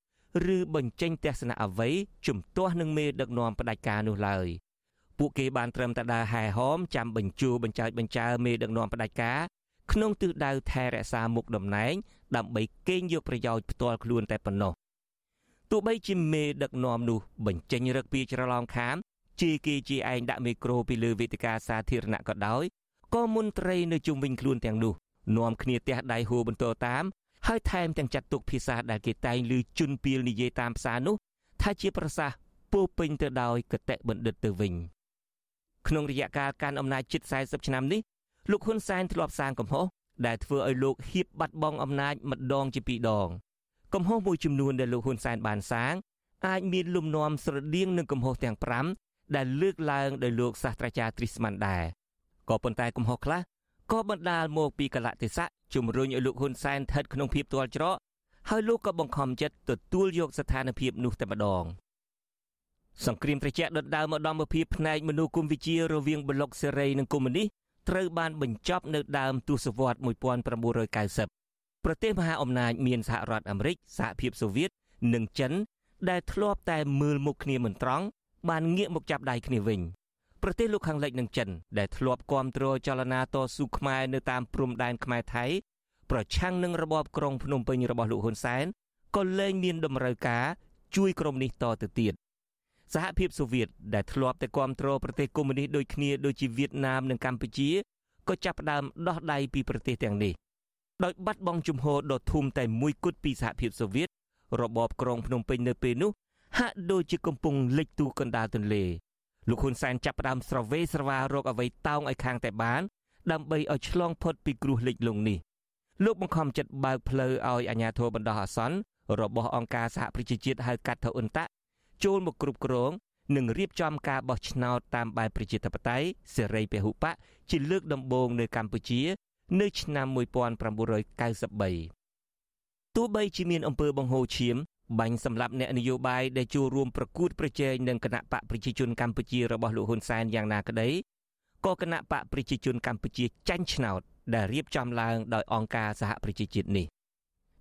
ឬបញ្ចេញទស្សនៈអ្វីជំទាស់នឹងមេដឹកនាំផ្ដាច់ការនោះឡើយពួកគេបានត្រឹមតែដើរហែហោមចាំបញ្ជូបញ្ចើចបញ្ចើមេដឹកនាំផ្ដាច់ការក្នុងទិសដៅថែរក្សាមុខតំណែង ដើម្បីកេងយកប្រយោជន៍ផ្ទាល់ខ្លួនតែប៉ុណ្ណោះទោះបីជាមេដឹកនាំនោះបញ្ចេញរឹកពីច្រឡំខាមជាគេជាឯងដាក់មីក្រូពីលើវេទិកាសាធារណៈក៏ដោយក៏មន្ត្រីនៅជុំវិញខ្លួនទាំងនោះនាំគ្នាទះដៃហួរបន្តតាមហើយថែមទាំងចាត់ទុកភាសាដែលគេតែងឮជន់ពីលនិយាយតាមផ្សារនោះថាជាប្រសាសន៍ពោពេញទៅដោយកតេបណ្ឌិតទៅវិញក្នុងរយៈកាលកាន់អំណាចជិត40ឆ្នាំនេះលោកហ៊ុនសែនធ្លាប់សាងកំហុស ដែលធ្វើឲ្យលោកហៀបបាត់បង់អំណាចម្ដងជាពីរដងកំហុសមួយចំនួនដែលលោកហ៊ុនសែនបានសាងអាចមានលំនាំស្រដៀងនឹងកំហុសទាំង5ដែលលើកឡើងដោយលោកសាស្ត្រាចារ្យទ្រីស្មានដែរក៏ប៉ុន្តែកំហុសខ្លះក៏បណ្ដាលមកពីកលៈទេសៈជំរុញឲ្យលោកហ៊ុនសែនស្ថិតក្នុងភាពទាល់ច្រកហើយលោកក៏បង្ខំចិត្តទទួលយកស្ថានភាពនោះតែម្ដងសង្គ្រាមត្រជាក់ដុតដើមឧត្តមភាពផ្នែកមនុស្សគុំវិជារវាងប្លុកសេរីនិងកុម្មុយនីស ត្រូវបានបញ្ចប់នៅដើមទសវត្ស1990ប្រទេសមហាអំណាចមានសហរដ្ឋអាមេរិកសហភាពសូវៀតនិងចិន ដែលធ្លាប់តែមើលមុខគ្នាមិនត្រង់បានងាកមកចាប់ដៃគ្នាវិញប្រទេសលោកខាងលិចនិងចិន ដែលធ្លាប់គ្រប់គ្រងចលនាតស៊ូខ្មែរនៅតាមព្រំដែនខ្មែរថៃប្រឆាំងនឹងរបបក្រុងភ្នំពេញរបស់លោកហ៊ុនសែនក៏លែងមានតម្រូវការជួយក្រុមនេះតទៅទៀត សហភាពសូវៀតដែលធ្លាប់តែគ្រប់គ្រងប្រទេសកុម្មុយនីសដូចគ្នាដូចជាវៀតណាមនិងកម្ពុជាក៏ចាប់ផ្ដើមដោះដៃពីប្រទេសទាំងនេះដោយបាត់បង់ជំហរដ៏ធំតែមួយគត់ពីសហភាពសូវៀតរបបក្រុងភ្នំពេញនៅពេលនោះហាក់ដូចជាកំពុងលិចទូកណ្ដាលទន្លេលោកហ៊ុនសែនចាប់ផ្ដើមស្រវេស្រវារកអ្វីតោងឲ្យខាងតែបានដើម្បីឲ្យឆ្លងផុតពីគ្រោះលិចលង់នេះលោកបង្ខំចិត្តបើកផ្លូវឲ្យអាជ្ញាធរបណ្ដោះអាសន្នរបស់អង្គការសហប្រជាជាតិហៅកាត់ថាអ៊ុនតា ចូលមកគ្រប់គ្រងនិងរៀបចំការបោះឆ្នោតតាមបែបប្រជាធិបតេយ្យសេរីពហុបកជាលើកដំបូងនៅកម្ពុជា នៅឆ្នាំ1993ទោះបីជាមានអំពើបង្ហូរឈាមបាញ់សម្លាប់អ្នកនយោបាយដែលចូលរួមប្រកួតប្រជែងនឹងគណៈបកប្រជាជនកម្ពុជារបស់លោកហ៊ុនសែនយ៉ាងណាក្តីក៏គណៈបកប្រជាជនកម្ពុជាចាញ់ឆ្នោតដែលរៀបចំឡើងដោយអង្គការសហប្រជាជាតិនេះ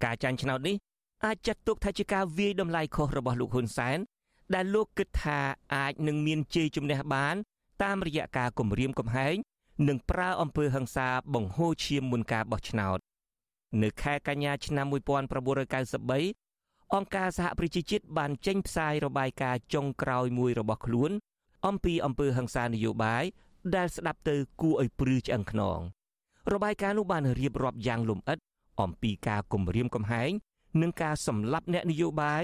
ការចាញ់ឆ្នោតនេះអាចចាត់ទុកថាជាការវាយតម្លៃខុសរបស់លោកហ៊ុនសែន ដែលលោកគិតថាអាចនឹងមានជ័យជំនះបាន តាមរយៈការគម្រាមកំហែងនិងប្រើអំពើហិង្សាបង្ហូរឈាមមុនការបោះឆ្នោតនៅខែកញ្ញាឆ្នាំ1993អង្គការសហប្រជាជាតិបានចេញផ្សាយរបាយការណ៍ចុងក្រោយមួយរបស់ខ្លួន អំពីអំពើហិង្សានយោបាយដែលស្ដាប់ទៅគួរឲ្យព្រឺឆ្អឹងខ្នងរបាយការណ៍នោះបានរៀបរាប់យ៉ាងលម្អិត អំពីការគំរាមកំហែងនិងការសម្លាប់អ្នកនយោបាយ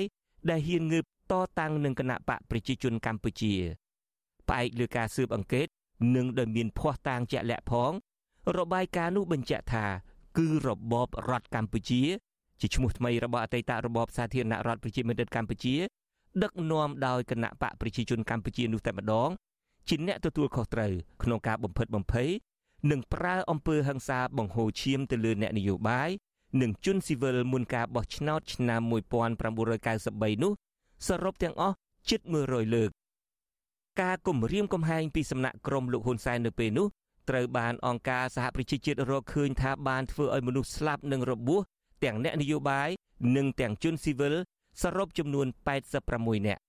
ដែលហ៊ានងើប តតាំងនឹងគណៈបកប្រជាជនកម្ពុជាផ្អែកលើការស៊ើបអង្កេតនិងដែលមានភ័ស្តុតាងជាក់លាក់ផង របាយការណ៍នោះបញ្ជាក់ថា គឺរបបរដ្ឋកម្ពុជាជាឈ្មោះថ្មីរបស់អតីតរបបសាធារណរដ្ឋប្រជាមានិតកម្ពុជា ដឹកនាំដោយគណៈបកប្រជាជនកម្ពុជានោះតែម្ដងជាអ្នកទទួលខុសត្រូវក្នុងការបំផិតបំភ័យនិងប្រើអំពើហិង្សាបង្ហូរឈាមទៅលើអ្នកនយោបាយនិងជនស៊ីវិលមុនការបោះឆ្នោតឆ្នាំ1993នោះ សរុបទាំងអស់ជិត100លើកការគំរាមកំហែងពីសំណាក់ក្រុមលោកហ៊ុនសែននៅពេលនោះត្រូវបានអង្គការសហប្រជាជាតិរកឃើញថាបានធ្វើឲ្យមនុស្សស្លាប់និងរបួសទាំងអ្នកនយោបាយនិងទាំងជនស៊ីវិលសរុបចំនួន86នាក់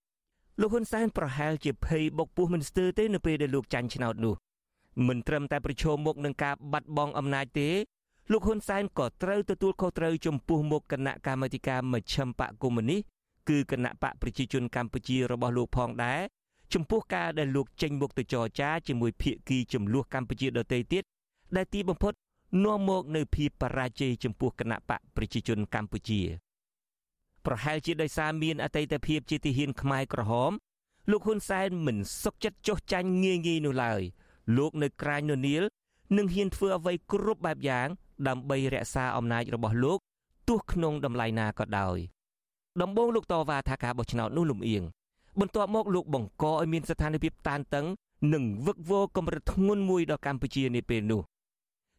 លោកហ៊ុនសែនប្រហែលជាភ័យបុកពោះមិនស្ទើរទេនៅពេលដែលលោកចាញ់ឆ្នោតនោះមិនត្រឹមតែប្រឈមមុខនឹងការបាត់បង់អំណាចទេលោកហ៊ុនសែនក៏ត្រូវទទួលខុសត្រូវចំពោះមុខគណៈកម្មាធិការមជ្ឈិមបកកុម្មុយនីស គឺគណៈបកប្រជាជនកម្ពុជារបស់លោកផងដែរចំពោះការដែលលោកចេញមុខទៅចរចាជាមួយភៀកគីចំនួនកម្ពុជាដទៃទៀតដែលទីបំផុតនាំមកនៅភាពបរាជ័យចំពោះគណៈបកប្រជាជនកម្ពុជាប្រហែលជាដោយសារមានអតីតភាពជាទាហានខ្មែរក្រហមលោកហ៊ុនសែនមិនសុខចិត្តចុះចាញ់ងាយងាយនោះឡើយលោកនៅក្រាញននីលនឹងហ៊ានធ្វើអ្វីគ្រប់បែបយ៉ាង ដើម្បីរក្សាអំណាចរបស់លោកទោះក្នុងតម្លៃណាក៏ដោយ ដំបូងលោកតវ៉ាថាការបោះឆ្នោតនោះលំអៀងបន្ទាប់មកលោកបង្កឲ្យមានស្ថានភាពតានតឹងនិងវឹកវរកម្រិតធ្ងន់មួយដល់កម្ពុជានាពេលនោះ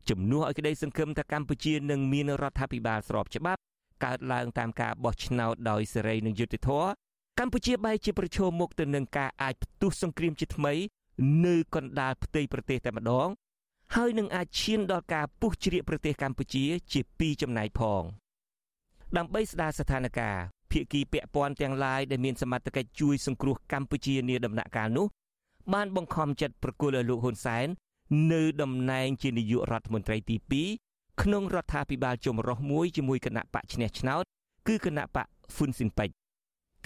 ជំនួសឲ្យក្តីសង្ឃឹមថាកម្ពុជានឹងមានរដ្ឋាភិបាលស្របច្បាប់កើតឡើងតាមការបោះឆ្នោតដោយសេរីនិងយុត្តិធម៌កម្ពុជាបែរជាប្រឈមមុខទៅនឹងការអាចផ្ទុះសង្គ្រាមជាថ្មី នៅកណ្ដាលផ្ទៃប្រទេសតែម្ដង ហើយនឹងអាចឈានដល់ការពុះជ្រៀកប្រទេសកម្ពុជាជាពីរចំណែកផង ដើម្បីស្ដារស្ថានភាព ភាគីពាក់ព័ន្ធទាំងឡាយដែលមានសមត្ថកិច្ចជួយសង្គ្រោះកម្ពុជានាដំណាក់កាលនោះបានបង្ខំចិត្តប្រគល់ឲ្យលោកហ៊ុនសែននៅតំណែងជានាយករដ្ឋមន្ត្រីទី2ក្នុងរដ្ឋាភិបាលចម្រុះមួយជាមួយគណៈបកឈ្នះឆ្នោតគឺគណៈបកហ្វុនស៊ីនពេជ្រ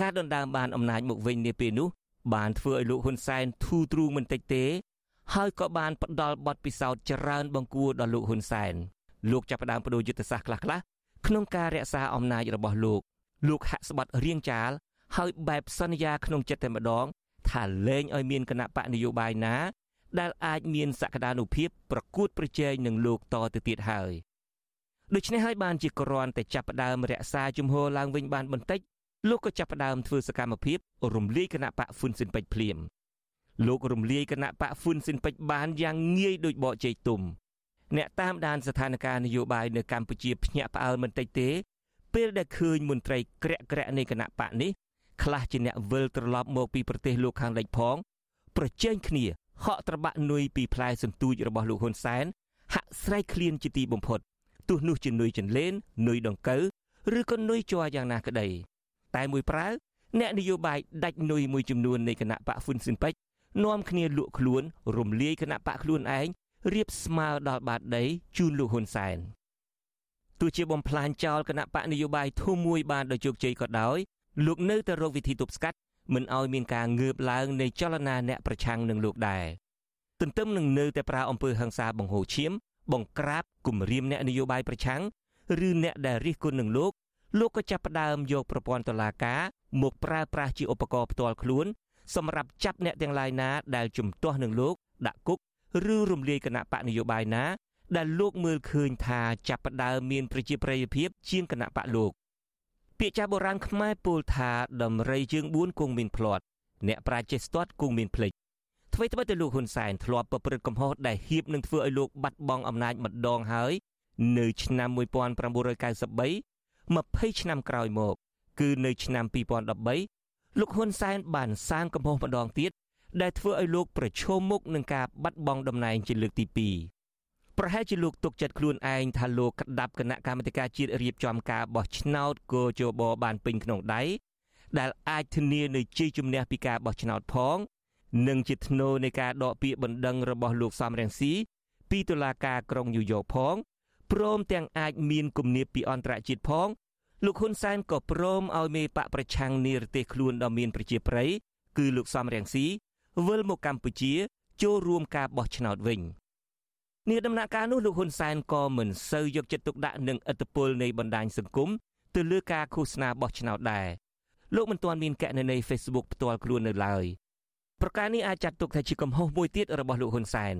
ការដណ្ដើមបានអំណាចមកវិញនាពេលនោះ បានធ្វើឲ្យលោកហ៊ុនសែនធូរទ្រូងមិនតិចទេ ហើយក៏បានផ្ដល់បទពិសោធន៍ច្រើនបង្គួរដល់លោកហ៊ុនសែនលោកចាប់ផ្ដើមបដូរយុទ្ធសាស្ត្រខ្លះៗក្នុងការរក្សាអំណាចរបស់លោក លោកហាក់ស្បាត់រៀងចាលហើយបែបសន្យាក្នុងចិត្តតែម្ដង ថាលែងឲ្យមានគណៈបកនយោបាយណា ដែលអាចមានសក្តានុភាពប្រកួតប្រជែងនឹងលោកតទៅទៀតហើយដូច្នេះហើយបានជាគ្រាន់តែចាប់ផ្ដើមរក្សាជំហរឡើងវិញបានបន្តិចលោកក៏ចាប់ផ្ដើមធ្វើសកម្មភាពរំលាយគណៈបកហ្វុនស៊ិនពេជ្រភ្លាមលោករំលាយគណៈបកហ្វុនស៊ិនពេជ្របានយ៉ាងងាយដូចបកជ័យទុំអ្នកតាមដានស្ថានភាពនយោបាយនៅកម្ពុជាភ្ញាក់ផ្អើលមិនតិចទេ ពេលដែលឃើញមន្ត្រីក្រាក់ក្រាក់នៃគណៈបកនេះខ្លះជាអ្នកវិលត្រឡប់មកពីប្រទេសលោកខាងលិចផង ប្រជែងគ្នាហក់ត្របាក់នុយពីផ្លែសន្ទូចរបស់លោកហ៊ុនសែនហាក់ស្រែកឃ្លានជាទីបំផុតទោះនោះជានុយចន្លេននុយដង្កូវឬក៏នុយជ័រយ៉ាងណាក្តីតែមួយប្រើអ្នកនយោបាយដាច់នុយមួយចំនួននៃគណៈបកហ្វុនស៊ិនពេជ្រនាំគ្នាលក់ខ្លួនរំលាយគណៈបកខ្លួនឯងរៀបស្មើដល់បាតដីជូនលោកហ៊ុនសែន ទោះជាបំផ្លាញចោលគណៈបកនយោបាយធំមួយបានដោយជោគជ័យក៏ដោយលោកនៅតែរកវិធីទប់ស្កាត់មិនឲ្យមានការងើបឡើងនៃចលនាអ្នកប្រឆាំងនឹងលោកដែរទន្ទឹមនឹងនៅតែប្រើអំពើហិង្សាបង្ហូរឈាម បង្ក្រាបគំរាមអ្នកនយោបាយប្រឆាំងឬអ្នកដែលរិះគន់នឹងលោកលោកក៏ចាប់ផ្ដើមយកប្រព័ន្ធតុលាការមកប្រើប្រាស់ជាឧបករណ៍ផ្ទាល់ខ្លួន សម្រាប់ចាប់អ្នកទាំងឡាយណាដែលជំទាស់នឹងលោកដាក់គុកឬរំលាយគណៈបកនយោបាយណា ដែលលោកមើលឃើញថាចាប់ផ្ដើមមានប្រជាប្រិយភាពជាងគណៈបកលោកពាក្យចាស់បុរាណខ្មែរពោលថាដំរីជើង4គង់មានភ្លាត់អ្នកប្រាជ្ញចេះស្ទាត់គង់មានភ្លេចអ្វីត្បិតតែលោកហ៊ុនសែនធ្លាប់ប្រព្រឹត្តកំហុសដែលហៀបនឹងធ្វើឲ្យលោកបាត់បង់អំណាចម្ដងហើយនៅឆ្នាំ1993 20ឆ្នាំក្រោយមកគឺនៅឆ្នាំ2013លោកហ៊ុនសែនបានសាងកំហុសម្ដងទៀតដែលធ្វើឲ្យលោកប្រឈមមុខនឹងការបាត់បង់តំណែងជាលើកទី2 ប្រហែលជាលោកទុកចិត្តខ្លួនឯងថាលោកក្តាប់គណៈកម្មាធិការជាតិរៀបចំការបោះឆ្នោតកោជបបានពេញក្នុងដៃដែលអាចធានានូវជ័យជំនះពីការបោះឆ្នោតផង និងជាធ្នូនៃការដកពាក្យបណ្ដឹងរបស់លោកសំរងស៊ីពីតុលាការក្រុងញូវយ៉កផងព្រមទាំងអាចមានគំនាបពីអន្តរជាតិផង លោកហ៊ុនសែនក៏ព្រមឲ្យមេបកប្រឆាំងនិរទេសខ្លួនដ៏មានប្រជាប្រិយគឺលោកសំរងស៊ីវិលមកកម្ពុជាចូលរួមការបោះឆ្នោតវិញ នាដំណាក់កាលនោះលោកហ៊ុនសែនក៏មិនសូវយកចិត្តទុកដាក់នឹងឥទ្ធិពលនៃបណ្ដាញសង្គមទៅលើការឃោសនាបោះឆ្នោតដែរលោកមិនទាន់មានកណនី Facebook ផ្ទាល់ខ្លួននៅឡើយប្រការនេះអាចចាត់ទុកថាជាកំហុសមួយទៀតរបស់លោកហ៊ុនសែន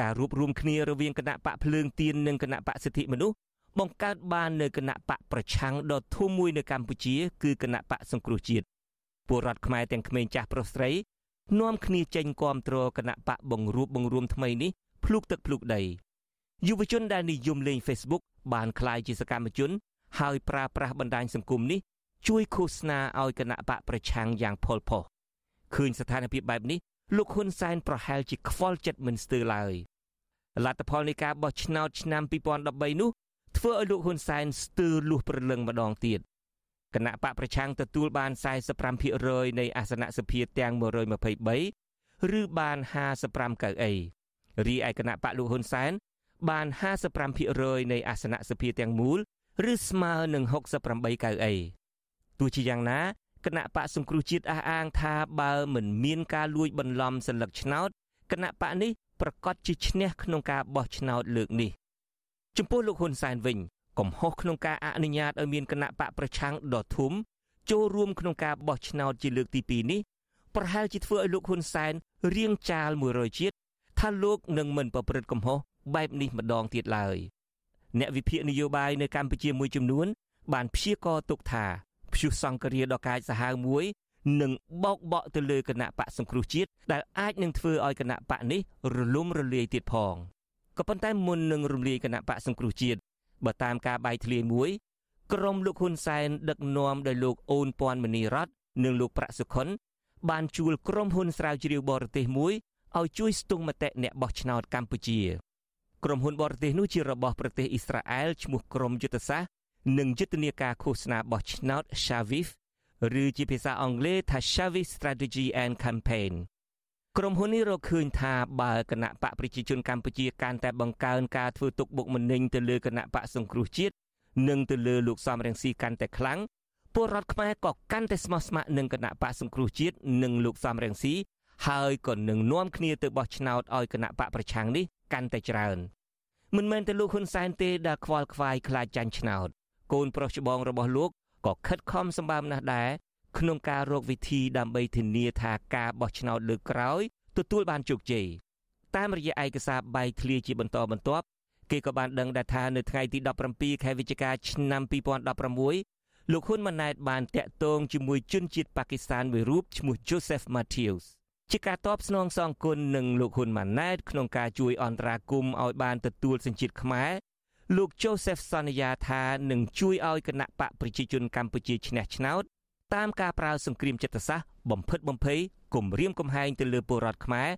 ការរួបរวมគ្នារវាងគណៈបកភ្លើងទៀននិងគណៈបកសិទ្ធិមនុស្សបង្កើតបាននៅគណៈបកប្រឆាំងដ៏ធំមួយនៅកម្ពុជាគឺគណៈបកសង្គ្រោះជាតិពលរដ្ឋខ្មែរទាំងក្មេងចាស់ប្រុសស្រីនាំគ្នាចេញគាំទ្រគណៈបកបង្រួបបង្រួមថ្មីនេះ ភ្លុកទឹកភ្លុកដីយុវជនដែលនិយមលេង Facebook បានក្លាយជាសកម្មជន ហើយប្រើប្រាស់បណ្ដាញសង្គមនេះជួយឃោសនាឲ្យគណៈបកប្រឆាំងយ៉ាងផុលផុសឃើញស្ថានភាពបែបនេះលោកហ៊ុនសែនប្រហែលជាខ្វល់ចិត្តមិនស្ទើរឡើយលទ្ធផលនៃការបោះឆ្នោតឆ្នាំ2013នោះធ្វើឲ្យលោកហ៊ុនសែនស្ទើរលុះព្រលឹងម្ដងទៀតគណៈបកប្រឆាំងទទួលបាន45%នៃអាសនៈសភាទាំង123ឬបាន55កៅអី រីឯគណៈបកលោកហ៊ុនសែនបាន55%នៃអាសនៈសភាទាំងមូលឬស្មើនឹង68កៅអីទោះជាយ៉ាងណាគណៈបកសង្គ្រោះជាតិអះអាងថាបើមិនមានការលួចបន្លំសัญลักษณ์ឆ្នោតគណៈបកនេះប្រកាសជាឈ្នះក្នុងការបោះឆ្នោតលើកនេះចំពោះលោកហ៊ុនសែនវិញកំហុសក្នុងការអនុញ្ញាតឲ្យមានគណៈបកប្រឆាំងដ៏ធំចូលរួមក្នុងការបោះឆ្នោតជាលើកទី2នេះប្រហែលជាធ្វើឲ្យលោកហ៊ុនសែនរៀងចាល100ជាតិ ថាលោកនឹងមិនប្រព្រឹត្តកំហុសបែបនេះម្ដងទៀតឡើយអ្នកវិភាគនយោបាយនៅកម្ពុជាមួយចំនួន បានព្យាករទុកថាព្យុះសង្គ្រាដ៏កាចសាហាវមួយនឹងបោកបក់ទៅលើគណៈបកសង្គ្រោះជាតិដែលអាចនឹងធ្វើឲ្យគណៈបកនេះរលំរលាយទៀតផងក៏ប៉ុន្តែមុននឹងរំលាយគណៈបកសង្គ្រោះជាតិបើតាមការបាយធ្លាយមួយក្រុមលោកហ៊ុនសែនដឹកនាំដោយលោកអូនពាន់មនីរតនិងលោកប្រាក់សុខុនបានជួលក្រុមហ៊ុនស្រាវជ្រាវបរទេសមួយ ឲ្យជួយស្ទង់មតិអ្នកបោះឆ្នោតកម្ពុជាក្រុមហ៊ុនបរទេសនោះជារបស់ប្រទេសអ៊ីស្រាអែលឈ្មោះក្រុមយុទ្ធសាស្ត្រនិងយុទ្ធនាការឃោសនាបោះឆ្នោត Shavif ឬជាភាសាអង់គ្លេសថា Shavif Strategy and Campaign ក្រុមហ៊ុននេះរកឃើញថាបើគណៈបកប្រជាជនកម្ពុជាកាន់តែបង្កើនការធ្វើទុកបុកម្នេញទៅលើគណៈបកសង្គ្រោះជាតិនិងទៅលើលោកសំរងស៊ីកាន់តែខ្លាំងពលរដ្ឋខ្មែរក៏កាន់តែស្មោះស្ម័គ្រនឹងគណៈបកសង្គ្រោះជាតិនិងលោកសំរងស៊ី ហើយក៏នឹងនាំគ្នាទៅបោះឆ្នោតឲ្យគណៈបកប្រឆាំងនេះកាន់តែច្រើនមិនមែនតែលោកហ៊ុនសែនទេដែលខ្វល់ខ្វាយខ្លាចចាញ់ឆ្នោតកូនប្រុសច្បងរបស់លោកក៏ខិតខំសម្បើមណាស់ដែរក្នុងការរកវិធីដើម្បីធានាថាការបោះឆ្នោតលើកក្រោយទទួលបានជោគជ័យតាមរយៈឯកសារបែកធ្លាយជាបន្តបន្ទាប់គេក៏បានដឹងដែរថានៅថ្ងៃទី17ខែវិច្ឆិកាឆ្នាំ2016លោកហ៊ុនម៉ាណែតបានតាក់ទងជាមួយជនជាតិប៉ាគីស្ថានមួយរូបឈ្មោះ Joseph Matthews ជាការតបស្នងសងគុណនឹងលោកហ៊ុនម៉ាណែតក្នុងការជួយអន្តរាគមន៍ឲ្យបានទទួលសញ្ជាតិខ្មែរលោក Joseph សន្យាថានឹងជួយឲ្យគណៈបកប្រជាជនកម្ពុជាឈ្នះឆ្នោតតាមការប្រើសង្គ្រាមចិត្តសាស្ត្របំផិតបំភ័យគំរាមកំហែងទៅលើពលរដ្ឋខ្មែរ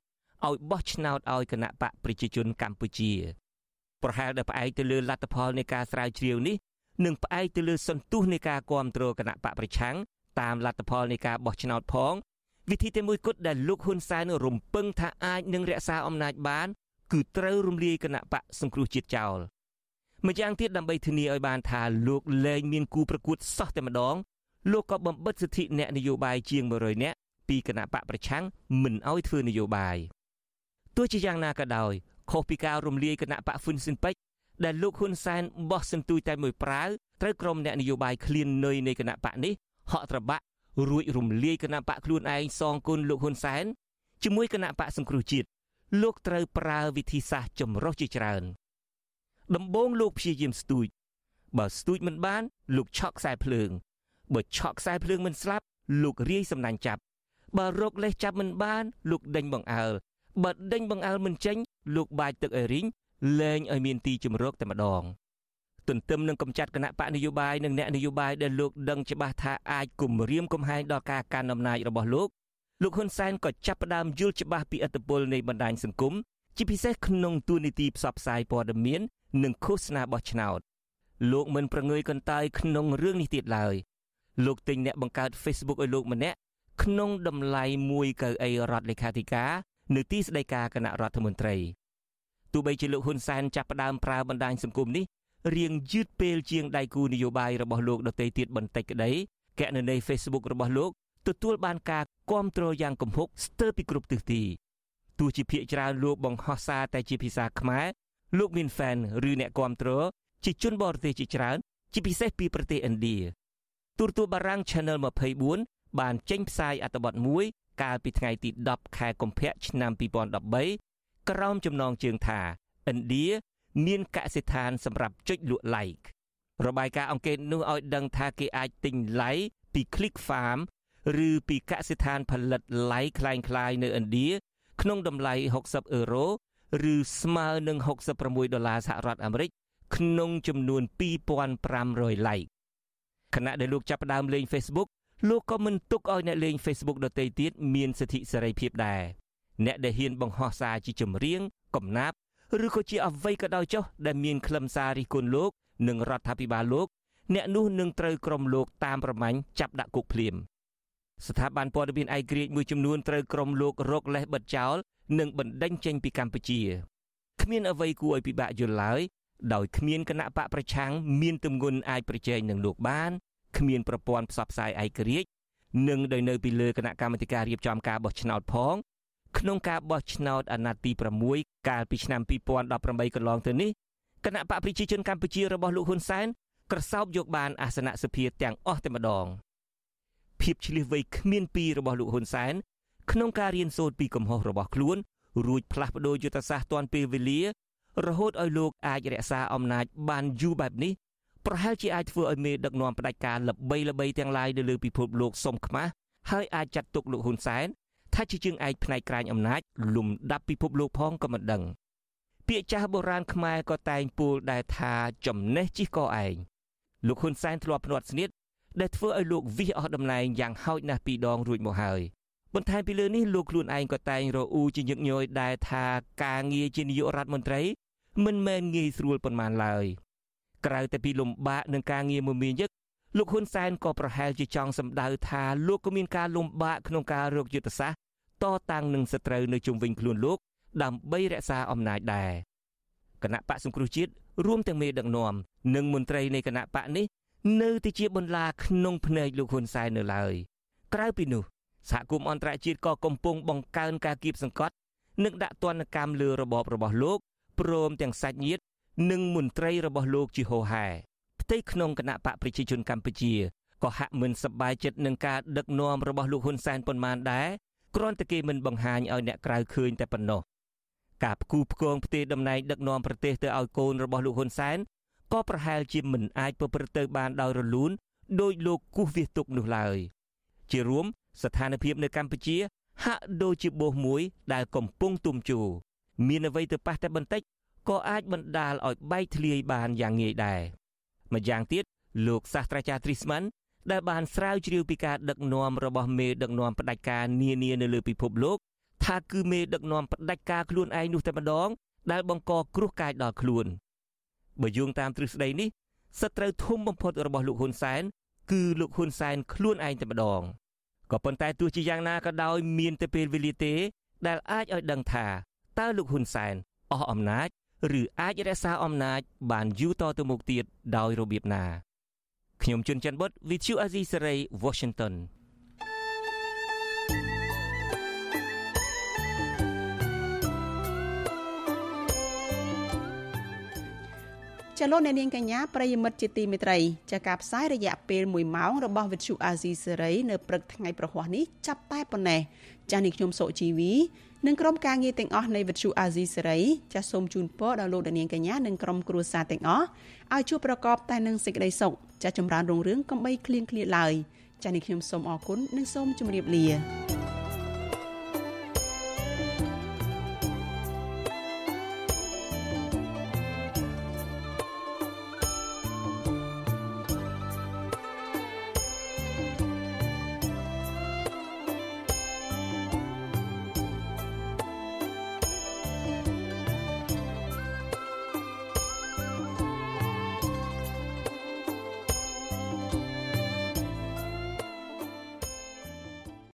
ឲ្យបោះឆ្នោតឲ្យគណៈបកប្រជាជនកម្ពុជាប្រហែលដែលផ្អែកទៅលើលទ្ធផលនៃការស្រាវជ្រាវនេះនិងផ្អែកទៅលើសន្ទុះនៃការគ្រប់គ្រងគណៈបកប្រឆាំងតាមលទ្ធផលនៃការបោះឆ្នោតផង វិធីតែមួយគត់ដែលលោកហ៊ុនសែនរំពឹងថាអាចនឹងរក្សាអំណាចបាន គឺត្រូវរំលាយគណៈបកសង្គ្រោះជាតិចោលម្យ៉ាងទៀតដើម្បីធានាឲ្យបានថាលោកលែងមានគូប្រកួតសោះតែម្ដងលោកក៏បំបិតសិទ្ធិអ្នកនយោបាយជាង100នាក់ពីគណៈបកប្រឆាំងមិនឲ្យធ្វើនយោបាយទោះជាយ៉ាងណាក៏ដោយខុសពីការរំលាយគណៈបកហ្វុនស៊ិនពេជ្រដែលលោកហ៊ុនសែនបោះសន្ទូចតែមួយប្រាវត្រូវក្រុមអ្នកនយោបាយឃ្លាននុយនៃគណៈបកនេះហក់ត្របាក់ រួចរំលាយគណៈបកខ្លួនឯងសងគុណលោកហ៊ុនសែនជាមួយគណៈបកសង្គ្រោះជាតិលោកត្រូវប្រើវិធីសាស្ត្រចម្រុះជាច្រើន ដំបូងលោកព្យាយាមស្ទូចបើស្ទូចមិនបាន លោកឆក់ខ្សែភ្លើងបើឆក់ខ្សែភ្លើងមិនស្លាប់លោករាយសំណាញ់ចាប់បើរកលេសចាប់មិនបាន លោកដេញបង្អើលបើដេញបង្អើលមិនចេញ លោកបាចទឹកអេរីងលែងឲ្យមានទីជំរកតែម្ដង ទន្ទឹមនឹងកម្ចាត់គណៈបកនយោបាយនិងអ្នកនយោបាយដែលលោកដឹងច្បាស់ថាអាចគំរាមកំហែងដល់ការកាន់អំណាចរបស់លោកលោកហ៊ុនសែនក៏ចាប់ផ្ដើមយល់ច្បាស់ពីឥទ្ធិពលនៃបណ្ដាញសង្គមជាពិសេសក្នុងទូនីតិផ្សព្វផ្សាយព័ត៌មាននិងឃោសនាបោះឆ្នោតលោកមិនប្រងើយកន្តើយក្នុងរឿងនេះទៀតឡើយលោកទិញអ្នកបង្កើត Facebook ឲ្យលោកម្នាក់ក្នុងតម្លៃ1កៅអីរដ្ឋលេខាធិការនៅទីស្តីការគណៈរដ្ឋមន្ត្រីទោះបីជាលោកហ៊ុនសែនចាប់ផ្ដើមប្រើបណ្ដាញសង្គមនេះ រៀងយឺតពេលជាងដៃគូនយោបាយរបស់លោកដទៃទៀតបន្តិចក្តីកណនី Facebook របស់លោកទទួលបានការគាំទ្រយ៉ាងគំហុកស្ទើរពីគ្រប់ទិសទីទោះជាភាកច្រើនលោកបង្ហោះសារតែជាភាសាខ្មែរលោកមាន fan ឬអ្នកគាំទ្រជាជនបរទេសជាច្រើនជាពិសេសពីប្រទេសឥណ្ឌាទូរទស្សន៍បារាំង Channel 24បានចេញផ្សាយអត្ថបទមួយកាលពីថ្ងៃទី10ខែកុម្ភៈឆ្នាំ2013ក្រោមចំណងជើងថាឥណ្ឌា មានកសិដ្ឋានសម្រាប់ចុចលក់ like របាយការណ៍អង្កេតនោះឲ្យដឹងថាគេអាចទិញ like ពី Click Farm ឬពីកសិដ្ឋានផលិត like คล้ายៗនៅឥណ្ឌាក្នុងតម្លៃ60អឺរ៉ូឬស្មើនឹង66ដុល្លារសហរដ្ឋអាមេរិកក្នុងចំនួន2500 like ខណៈដែលលោកចាប់ផ្ដើមលេង Facebook លោកក៏មិនទុកឲ្យអ្នកលេង Facebook ដទៃទៀតមានសិទ្ធិសេរីភាពដែរអ្នកដែលហ៊ានបង្ហោះសារជាចម្រៀងកំណាព្យ ឬក៏ជាអ្វីក៏ដោយចុះដែលមានខ្លឹមសាររិះគន់លោកនិងរដ្ឋាភិបាលលោក អ្នកនោះនឹងត្រូវក្រុមលោកតាមប្រម៉ាញ់ចាប់ដាក់គុកភ្លាមស្ថាប័នព័ត៌មានឯករាជ្យមួយចំនួនត្រូវក្រុមលោករកលេសបិទចោលនិងបណ្ដេញចេញពីកម្ពុជាគ្មានអ្វីគួរឲ្យពិបាកយល់ឡើយដោយគ្មានគណៈបកប្រឆាំងមានទម្ងន់អាចប្រជែងនឹងលោកបានគ្មានប្រព័ន្ធផ្សព្វផ្សាយឯករាជ្យនិងដោយនៅពីលើគណៈកម្មាធិការរៀបចំការបោះឆ្នោតផង ក្នុងការបោះឆ្នោតអាណត្តិទី6កាលពីឆ្នាំ2018កន្លងទៅនេះគណៈបកប្រជាជនកម្ពុជារបស់លោកហ៊ុនសែនក្រសោបយកបានអាសនៈសភាទាំងអស់តែម្ដងភាពឆ្លៀសវៃគ្មានពីរបស់លោកហ៊ុនសែនក្នុងការរៀនសូត្រពីកំហុសរបស់ខ្លួនរួចផ្លាស់ប្ដូរយុទ្ធសាស្ត្រទាន់ពេលវេលា រហូតឲ្យលោកអាចរក្សាអំណាចបានយូរបែបនេះប្រហែលជាអាចធ្វើឲ្យមេដឹកនាំផ្ដាច់ការល្បីល្បីទាំងឡាយនៅលើពិភពលោកសុំខ្មាស់ហើយអាចចាត់ទុកលោកហ៊ុនសែន ថាជាជើងឯកផ្នែកក្រាញអំណាចលំដាប់ពិភពលោកផងក៏មិនដឹងពាក្យចាស់បុរាណខ្មែរក៏តែងពោលដែរថាចំណេះជិះកឯងលោកហ៊ុនសែនធ្លាប់ភ្នាត់ស្នៀតដែលធ្វើឲ្យលោកវិសអស់តំណែងយ៉ាងហោចណាស់ពីរដងរួចមកហើយបន្ថែមពីលើនេះលោកខ្លួនឯងក៏តែងរអ៊ូជាញឹកញយដែរថាការងារជានាយករដ្ឋមន្ត្រី មិនមែនងាយស្រួលប៉ុន្មានឡើយក្រៅតែពីលំបាកនឹងការងារមមាញឹក លោកហ៊ុនសែនក៏ប្រហែលជាចង់សម្ដៅថាលោកក៏មានការលំបាកក្នុងការរកយុទ្ធសាស្ត្រតតាំងនឹងសត្រូវនៅជុំវិញខ្លួនលោក ដើម្បីរក្សាអំណាចដែរគណៈបកសង្គ្រោះជាតិរួមទាំងមេដឹកនាំនិងមន្ត្រីនៃគណៈបកនេះនៅតែជាបន្លាក្នុងភ្នែកលោកហ៊ុនសែននៅឡើយក្រៅពីនោះសហគមន៍អន្តរជាតិក៏កំពុងបង្កើនការគៀបសង្កត់និងដាក់ទណ្ឌកម្មលើរបបរបស់លោកព្រមទាំងសាច់ញាតិនិងមន្ត្រីរបស់លោកជាហោហែ ផ្ទៃក្នុងគណៈបកប្រជាជនកម្ពុជាក៏ហាក់មិនសប្បាយចិត្តនឹងការដឹកនាំរបស់លោកហ៊ុនសែនប៉ុន្មានដែរគ្រាន់តែគេមិនបង្ហាញឲ្យអ្នកក្រៅឃើញតែប៉ុណ្ណោះការផ្គូផ្គងផ្ទេរតំណែងដឹកនាំប្រទេសទៅឲ្យកូនរបស់លោកហ៊ុនសែនក៏ប្រហែលជាមិនអាចប្រព្រឹត្តទៅបានដោយរលូនដោយលោកគូសវាសទុកនោះឡើយជារួមស្ថានភាពនៅកម្ពុជា ហាក់ដូចជាបោសមួយ ដែលកំពុងទុំជូរមានអ្វីទៅប៉ះតែបន្តិចក៏អាចបណ្ដាលឲ្យបែកធ្លាយបានយ៉ាងងាយដែរ ម្យ៉ាងទៀតលោកសាស្ត្រាចារ្យ Trisman ដែលបានស្រាវជ្រាវពីការដឹកនាំរបស់មេដឹកនាំផ្ដាច់ការនានានៅលើពិភពលោកថាគឺមេដឹកនាំផ្ដាច់ការខ្លួនឯងនោះតែម្ដង ដែលបង្កគ្រោះកាយដល់ខ្លួនបើយោងតាមទ្រឹស្ដីនេះសត្រូវធំបំផុតរបស់លោកហ៊ុនសែនគឺលោកហ៊ុនសែនខ្លួនឯងតែម្ដងក៏ប៉ុន្តែទោះជាយ៉ាងណាក៏ដោយមានតែពេលវេលាទេ ដែលអាចឲ្យដឹងថាតើលោកហ៊ុនសែនអស់អំណាច ឬអាចរក្សាអំណាច បានយូរតទៅមុខទៀតដោយរបៀបណាខ្ញុំជុនច័ន្ទបុត With you Azizi Saray Washington ចលនានាងកញ្ញាប្រិយមិត្តជាទីមេត្រីចាការផ្សាយរយៈពេល1ម៉ោងរបស់វិទ្យុអាស៊ីសេរីនៅព្រឹកថ្ងៃប្រហ័សនេះចាប់តែប៉ុណ្ណេះចាស់នេះខ្ញុំសុជីវី និងក្រុមការងារទាំងអស់នៃវិទ្យុអាស៊ីសេរីចាសសូមជូនពរដល់លោកនាងកញ្ញានិងក្រុមគ្រួសារទាំងអស់ឲ្យជួបប្រកបតែនឹងសេចក្តីសុខចាសចម្រើនរុងរឿងកំបីគ្លៀងគ្លាឡើយចាសនេះខ្ញុំសូមអរគុណនិងសូមជម្រាបលា